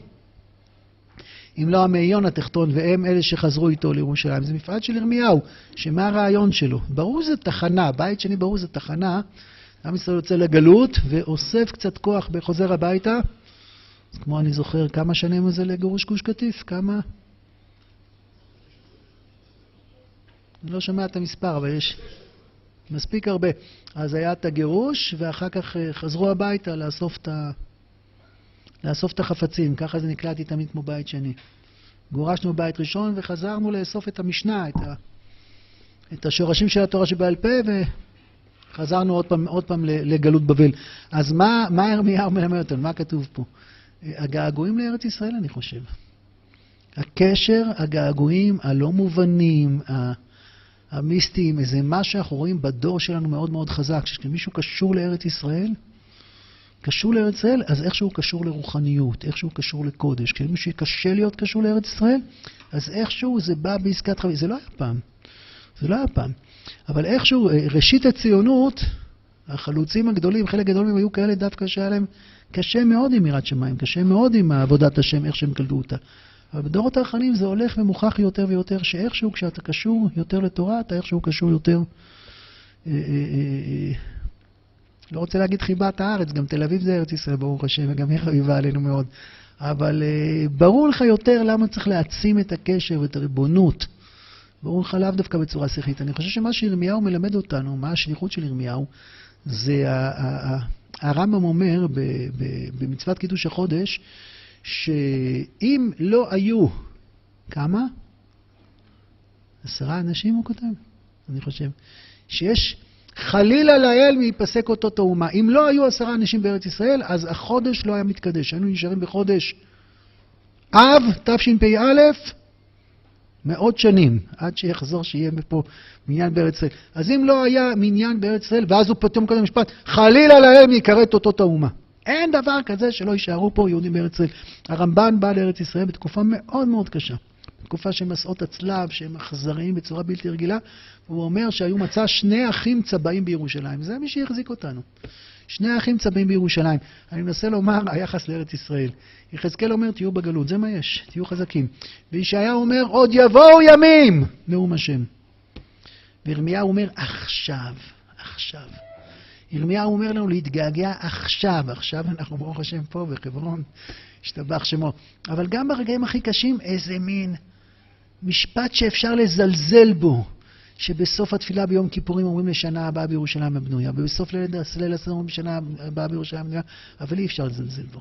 אם לא המאיון התחתון, והם אלה שחזרו איתו לירושלים. זה מפעל של ירמיהו, שמה הרעיון שלו? ברור שזה תחנה, בית שני ברור זה תחנה. עם ישראל יוצא לגלות ואוסף קצת כוח וחוזר הביתה. אז כמו אני זוכר, כמה שנים זה לגירוש גוש קטיף? כמה? אני לא שומע את המספר, אבל יש מספיק הרבה. אז היה את הגירוש, ואחר כך אה, חזרו הביתה לאסוף את ה... לאסוף את החפצים, ככה זה נקלטתי תמיד כמו בית שני. גורשנו בבית ראשון וחזרנו לאסוף את המשנה, את, ה, את השורשים של התורה שבעל פה, וחזרנו עוד פעם, עוד פעם לגלות בבל. אז מה, מה ירמיהו מלמד אותנו? מה כתוב פה? הגעגועים לארץ ישראל, אני חושב. הקשר, הגעגועים הלא מובנים, המיסטיים, איזה מה שאנחנו רואים בדור שלנו מאוד מאוד חזק, כשמישהו קשור לארץ ישראל, קשור לארץ ישראל, אז איכשהו קשור לרוחניות, איכשהו קשור לקודש. כשמישהו קשה להיות קשור לארץ ישראל, אז איכשהו זה בא בעסקת חבילה. זה לא היה פעם. זה לא היה פעם. אבל איכשהו, אה, ראשית הציונות, החלוצים הגדולים, חלק גדול מהם היו כאלה דווקא שהיה להם קשה מאוד עם יראת שמיים, קשה מאוד עם עבודת השם, איך שהם קלטו אותה. אבל בדורות האחרונים זה הולך ומוכח יותר ויותר, שאיכשהו כשאתה קשור יותר לתורה, אתה איכשהו קשור יותר... אה, אה, לא רוצה להגיד חיבת הארץ, גם תל אביב זה ארץ ישראל, ברוך השם, וגם היא חביבה עלינו מאוד. אבל uh, ברור לך יותר למה צריך להעצים את הקשר ואת הריבונות. ברור לך לאו דווקא בצורה שכלית. אני חושב שמה שירמיהו מלמד אותנו, מה השליחות של ירמיהו, זה הרמב"ם אומר במצוות קידוש החודש, שאם לא היו, כמה? עשרה אנשים הוא כותב, אני חושב, שיש חלילה לאל מייפסק אותו תאומה. אם לא היו עשרה אנשים בארץ ישראל, אז החודש לא היה מתקדש. היינו נשארים בחודש אב, תשפ"א, מאות שנים, עד שיחזור שיהיה פה מניין בארץ ישראל. אז אם לא היה מניין בארץ ישראל, ואז הוא פתאום קודם משפט, חלילה להם יכרת אותו תאומה. אין דבר כזה שלא יישארו פה יהודים בארץ ישראל. הרמב"ן בא לארץ ישראל בתקופה מאוד מאוד קשה. בתקופה של מסעות הצלב, שהם אכזריים בצורה בלתי רגילה, הוא אומר שהיו מצא שני אחים צבעים בירושלים. זה מי שהחזיק אותנו. שני אחים צבעים בירושלים. אני מנסה לומר, היחס לארץ ישראל. יחזקאל אומר, תהיו בגלות, זה מה יש, תהיו חזקים. וישעיה אומר, עוד יבואו ימים, נאום השם. וירמיהו אומר, עכשיו, עכשיו. ירמיהו אומר לנו להתגעגע עכשיו, עכשיו אנחנו ברוך השם פה בחברון, השתבח שמו. אבל גם ברגעים הכי קשים, איזה מין משפט שאפשר לזלזל בו, שבסוף התפילה ביום כיפורים אומרים לשנה הבאה בירושלים הבנויה, ובסוף ליל הסדר אומרים לשנה הבאה בירושלים הבנויה, אבל אי אפשר לזלזל בו.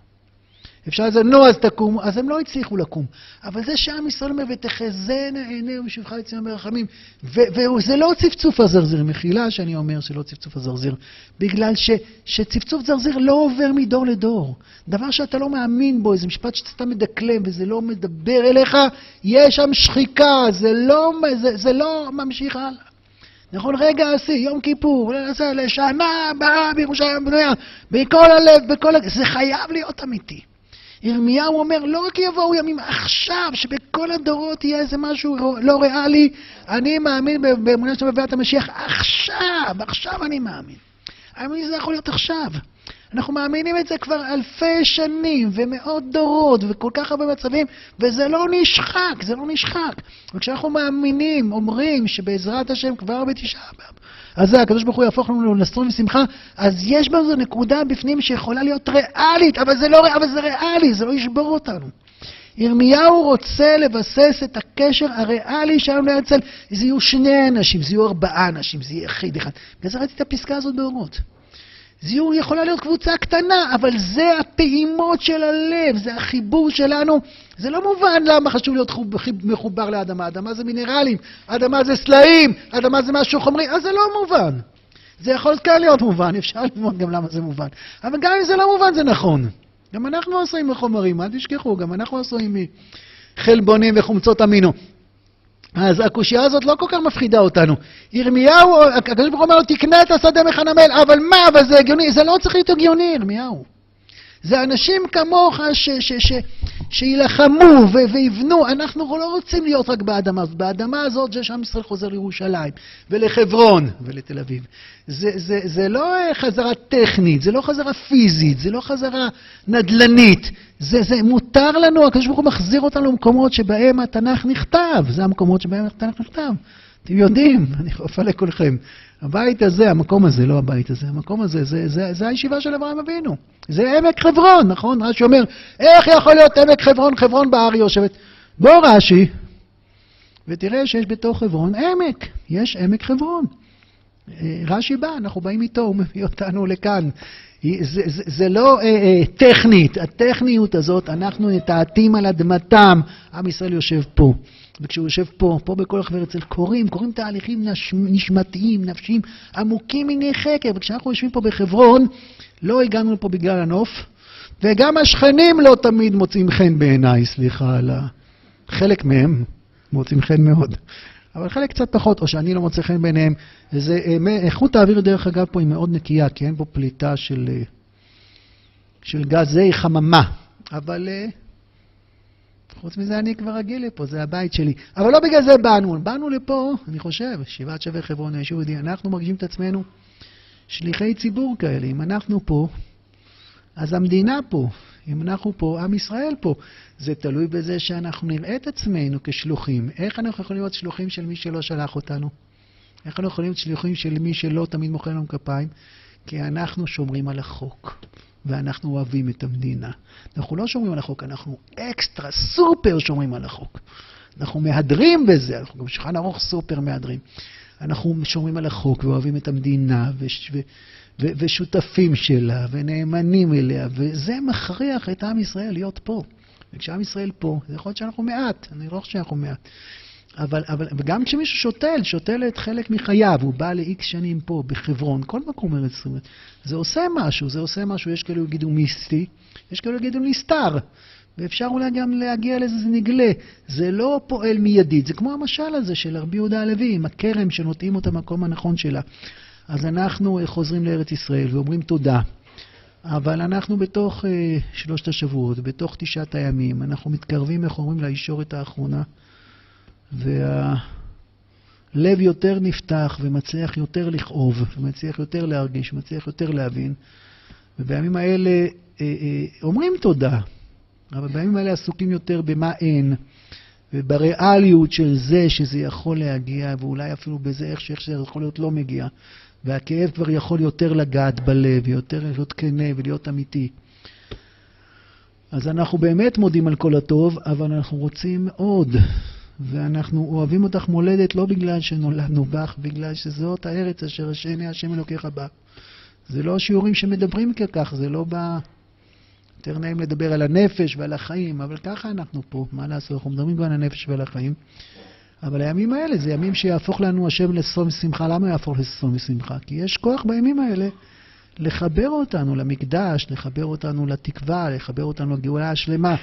אפשר לזה, נו, אז תקומו. אז הם לא הצליחו לקום. אבל זה שעם ישראל אומר, ותחזינה עיניהם בשבחה יציאם ברחמים. וזה לא צפצוף הזרזיר, מחילה שאני אומר שלא צפצוף הזרזיר, בגלל ש, שצפצוף זרזיר לא עובר מדור לדור. דבר שאתה לא מאמין בו, איזה משפט שאתה מדקלם וזה לא מדבר אליך, יש שם שחיקה, זה לא, זה, זה לא ממשיך הלאה. נכון, רגע השיא, יום כיפור, לשנה הבאה בירושלים בנויה, בכל הלב, בכל... זה חייב להיות אמיתי. ירמיהו אומר, לא רק יבואו ימים עכשיו, שבכל הדורות יהיה איזה משהו לא ריאלי, אני מאמין באמונה של בביאת המשיח עכשיו, עכשיו אני מאמין. האמין זה יכול להיות עכשיו. אנחנו מאמינים את זה כבר אלפי שנים ומאות דורות וכל כך הרבה מצבים, וזה לא נשחק, זה לא נשחק. וכשאנחנו מאמינים, אומרים שבעזרת השם כבר בתשעה באב, אז זה הקדוש ברוך הוא יהפוך לנו לנסטרון ושמחה, אז יש בזה נקודה בפנים שיכולה להיות ריאלית, אבל זה לא אבל זה ריאלי, זה לא ישבור אותנו. ירמיהו רוצה לבסס את הקשר הריאלי שלנו להרצל. זה יהיו שני אנשים, זה יהיו ארבעה אנשים, זה יהיה יחיד אחד. בגלל זה ראיתי את הפסקה הזאת באורות. זה יהיו, יכולה להיות קבוצה קטנה, אבל זה הפעימות של הלב, זה החיבור שלנו. זה לא מובן למה חשוב להיות מחובר לאדמה. אדמה זה מינרלים, אדמה זה סלעים, אדמה זה משהו חומרי, אז זה לא מובן. זה יכול כאן להיות מובן, אפשר ללמוד גם למה זה מובן. אבל גם אם זה לא מובן, זה נכון. גם אנחנו עשויים מחומרים, אל תשכחו, גם אנחנו עשויים מחלבונים וחומצות אמינו. אז הקושייה הזאת לא כל כך מפחידה אותנו. ירמיהו, הקדוש ברוך הוא אומר לו, תקנה את השדה מחנמל, אבל מה, אבל זה הגיוני? זה לא צריך להיות הגיוני, ירמיהו. זה אנשים כמוך שיילחמו ויבנו. אנחנו לא רוצים להיות רק באדמה הזאת. באדמה הזאת זה שעם ישראל חוזר לירושלים, ולחברון, ולתל אביב. זה, זה, זה לא חזרה טכנית, זה לא חזרה פיזית, זה לא חזרה נדל"נית. זה, זה מותר לנו, הקדוש ברוך הוא מחזיר אותנו למקומות שבהם התנ"ך נכתב. זה המקומות שבהם התנ"ך נכתב. אתם יודעים, אני חופה לכולכם. הבית הזה, המקום הזה, לא הבית הזה, המקום הזה, זה, זה, זה הישיבה של אברהם אבינו. זה עמק חברון, נכון? רש"י אומר, איך יכול להיות עמק חברון? חברון בהר יושבת. בוא רש"י, ותראה שיש בתוך חברון עמק, יש עמק חברון. אה, רש"י בא, אנחנו באים איתו, הוא מביא אותנו לכאן. זה, זה, זה לא אה, אה, טכנית, הטכניות הזאת, אנחנו נטעתים על אדמתם, עם ישראל יושב פה. וכשהוא יושב פה, פה בכל החבר אצל קורים, קורים תהליכים נש... נשמתיים, נפשיים, עמוקים מני חקר. וכשאנחנו יושבים פה בחברון, לא הגענו לפה בגלל הנוף, וגם השכנים לא תמיד מוצאים חן בעיניי, סליחה על ה... חלק מהם מוצאים חן מאוד. אבל חלק קצת פחות, או שאני לא מוצא חן בעיניהם. זה, אה, איכות האוויר, דרך אגב, פה היא מאוד נקייה, כי אין פה פליטה של, אה, של גזי חממה. אבל אה, חוץ מזה אני כבר רגיל לפה, זה הבית שלי. אבל לא בגלל זה באנו, באנו לפה, אני חושב, שבעת שווה חברון, היישוב יהודי, אנחנו מרגישים את עצמנו שליחי ציבור כאלה. אם אנחנו פה, אז המדינה פה. אם אנחנו פה, עם ישראל פה. זה תלוי בזה שאנחנו נראה את עצמנו כשלוחים. איך אנחנו יכולים להיות שלוחים של מי שלא שלח אותנו? איך אנחנו יכולים להיות שלוחים של מי שלא תמיד מוחא לנו כפיים? כי אנחנו שומרים על החוק. ואנחנו אוהבים את המדינה. אנחנו לא שומרים על החוק, אנחנו אקסטרה, סופר שומרים על החוק. אנחנו מהדרים בזה, אנחנו גם שולחן ארוך סופר מהדרים. אנחנו שומרים על החוק ואוהבים את המדינה ושותפים שלה ונאמנים אליה, וזה מכריח את עם ישראל להיות פה. וכשעם ישראל פה, זה יכול להיות שאנחנו מעט, אני לא חושב שאנחנו מעט. אבל, אבל, וגם כשמישהו שותל, שותל את חלק מחייו, הוא בא לאיקס שנים פה, בחברון, כל מקום ארץ ישראל, זה עושה משהו, זה עושה משהו, יש כאלו יגידו מיסטי, יש כאלו יגידו נסתר, ואפשר אולי גם להגיע לזה, זה נגלה. זה לא פועל מיידית, זה כמו המשל הזה של רבי יהודה הלוי, עם הכרם שנוטעים אותה במקום הנכון שלה. אז אנחנו חוזרים לארץ ישראל ואומרים תודה. אבל אנחנו בתוך uh, שלושת השבועות, בתוך תשעת הימים, אנחנו מתקרבים, איך אומרים, לישורת האחרונה. והלב יותר נפתח ומצליח יותר לכאוב, ומצליח יותר להרגיש, ומצליח יותר להבין. ובימים האלה אה, אה, אומרים תודה, אבל בימים האלה עסוקים יותר במה אין, ובריאליות של זה שזה יכול להגיע, ואולי אפילו בזה איך שזה יכול להיות לא מגיע. והכאב כבר יכול יותר לגעת בלב, ויותר להיות כנה ולהיות אמיתי. אז אנחנו באמת מודים על כל הטוב, אבל אנחנו רוצים עוד. ואנחנו אוהבים אותך מולדת לא בגלל שנולדנו בך, בגלל שזאת הארץ אשר השני השם אלוקיך בה. זה לא שיעורים שמדברים ככך, זה לא בא... יותר נעים לדבר על הנפש ועל החיים, אבל ככה אנחנו פה, מה לעשות, אנחנו מדברים גם על הנפש ועל החיים. אבל הימים האלה זה ימים שיהפוך לנו השם לששון ושמחה. למה יהפוך לששון ושמחה? כי יש כוח בימים האלה לחבר אותנו למקדש, לחבר אותנו לתקווה, לחבר אותנו לגאולה השלמה.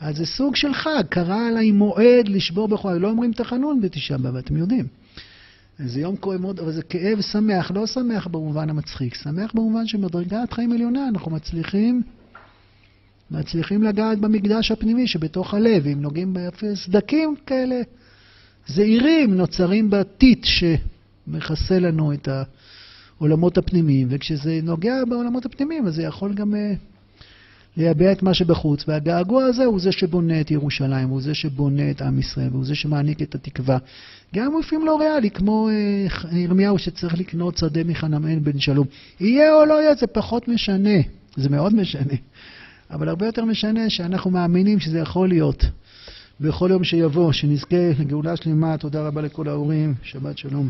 אז זה סוג של חג, קרא עליי מועד לשבור בכורה. לא אומרים תחנון בתשעה באב, אתם יודעים. זה יום כואב מאוד, אבל זה כאב שמח, לא שמח במובן המצחיק, שמח במובן של מדרגת חיים עליונה, אנחנו מצליחים, מצליחים לגעת במקדש הפנימי שבתוך הלב, אם נוגעים בסדקים כאלה זעירים, נוצרים בטיט שמכסה לנו את העולמות הפנימיים, וכשזה נוגע בעולמות הפנימיים, אז זה יכול גם אה, לייבא את מה שבחוץ, והגעגוע הזה הוא זה שבונה את ירושלים, הוא זה שבונה את עם ישראל, והוא זה שמעניק את התקווה. גם לפעמים לא ריאלי, כמו אה, ירמיהו שצריך לקנות שדה מחנמאל בן שלום. יהיה או לא יהיה, זה פחות משנה, זה מאוד משנה. אבל הרבה יותר משנה שאנחנו מאמינים שזה יכול להיות. בכל יום שיבוא, שנזכה לגאולה שלמה, תודה רבה לכל ההורים, שבת שלום.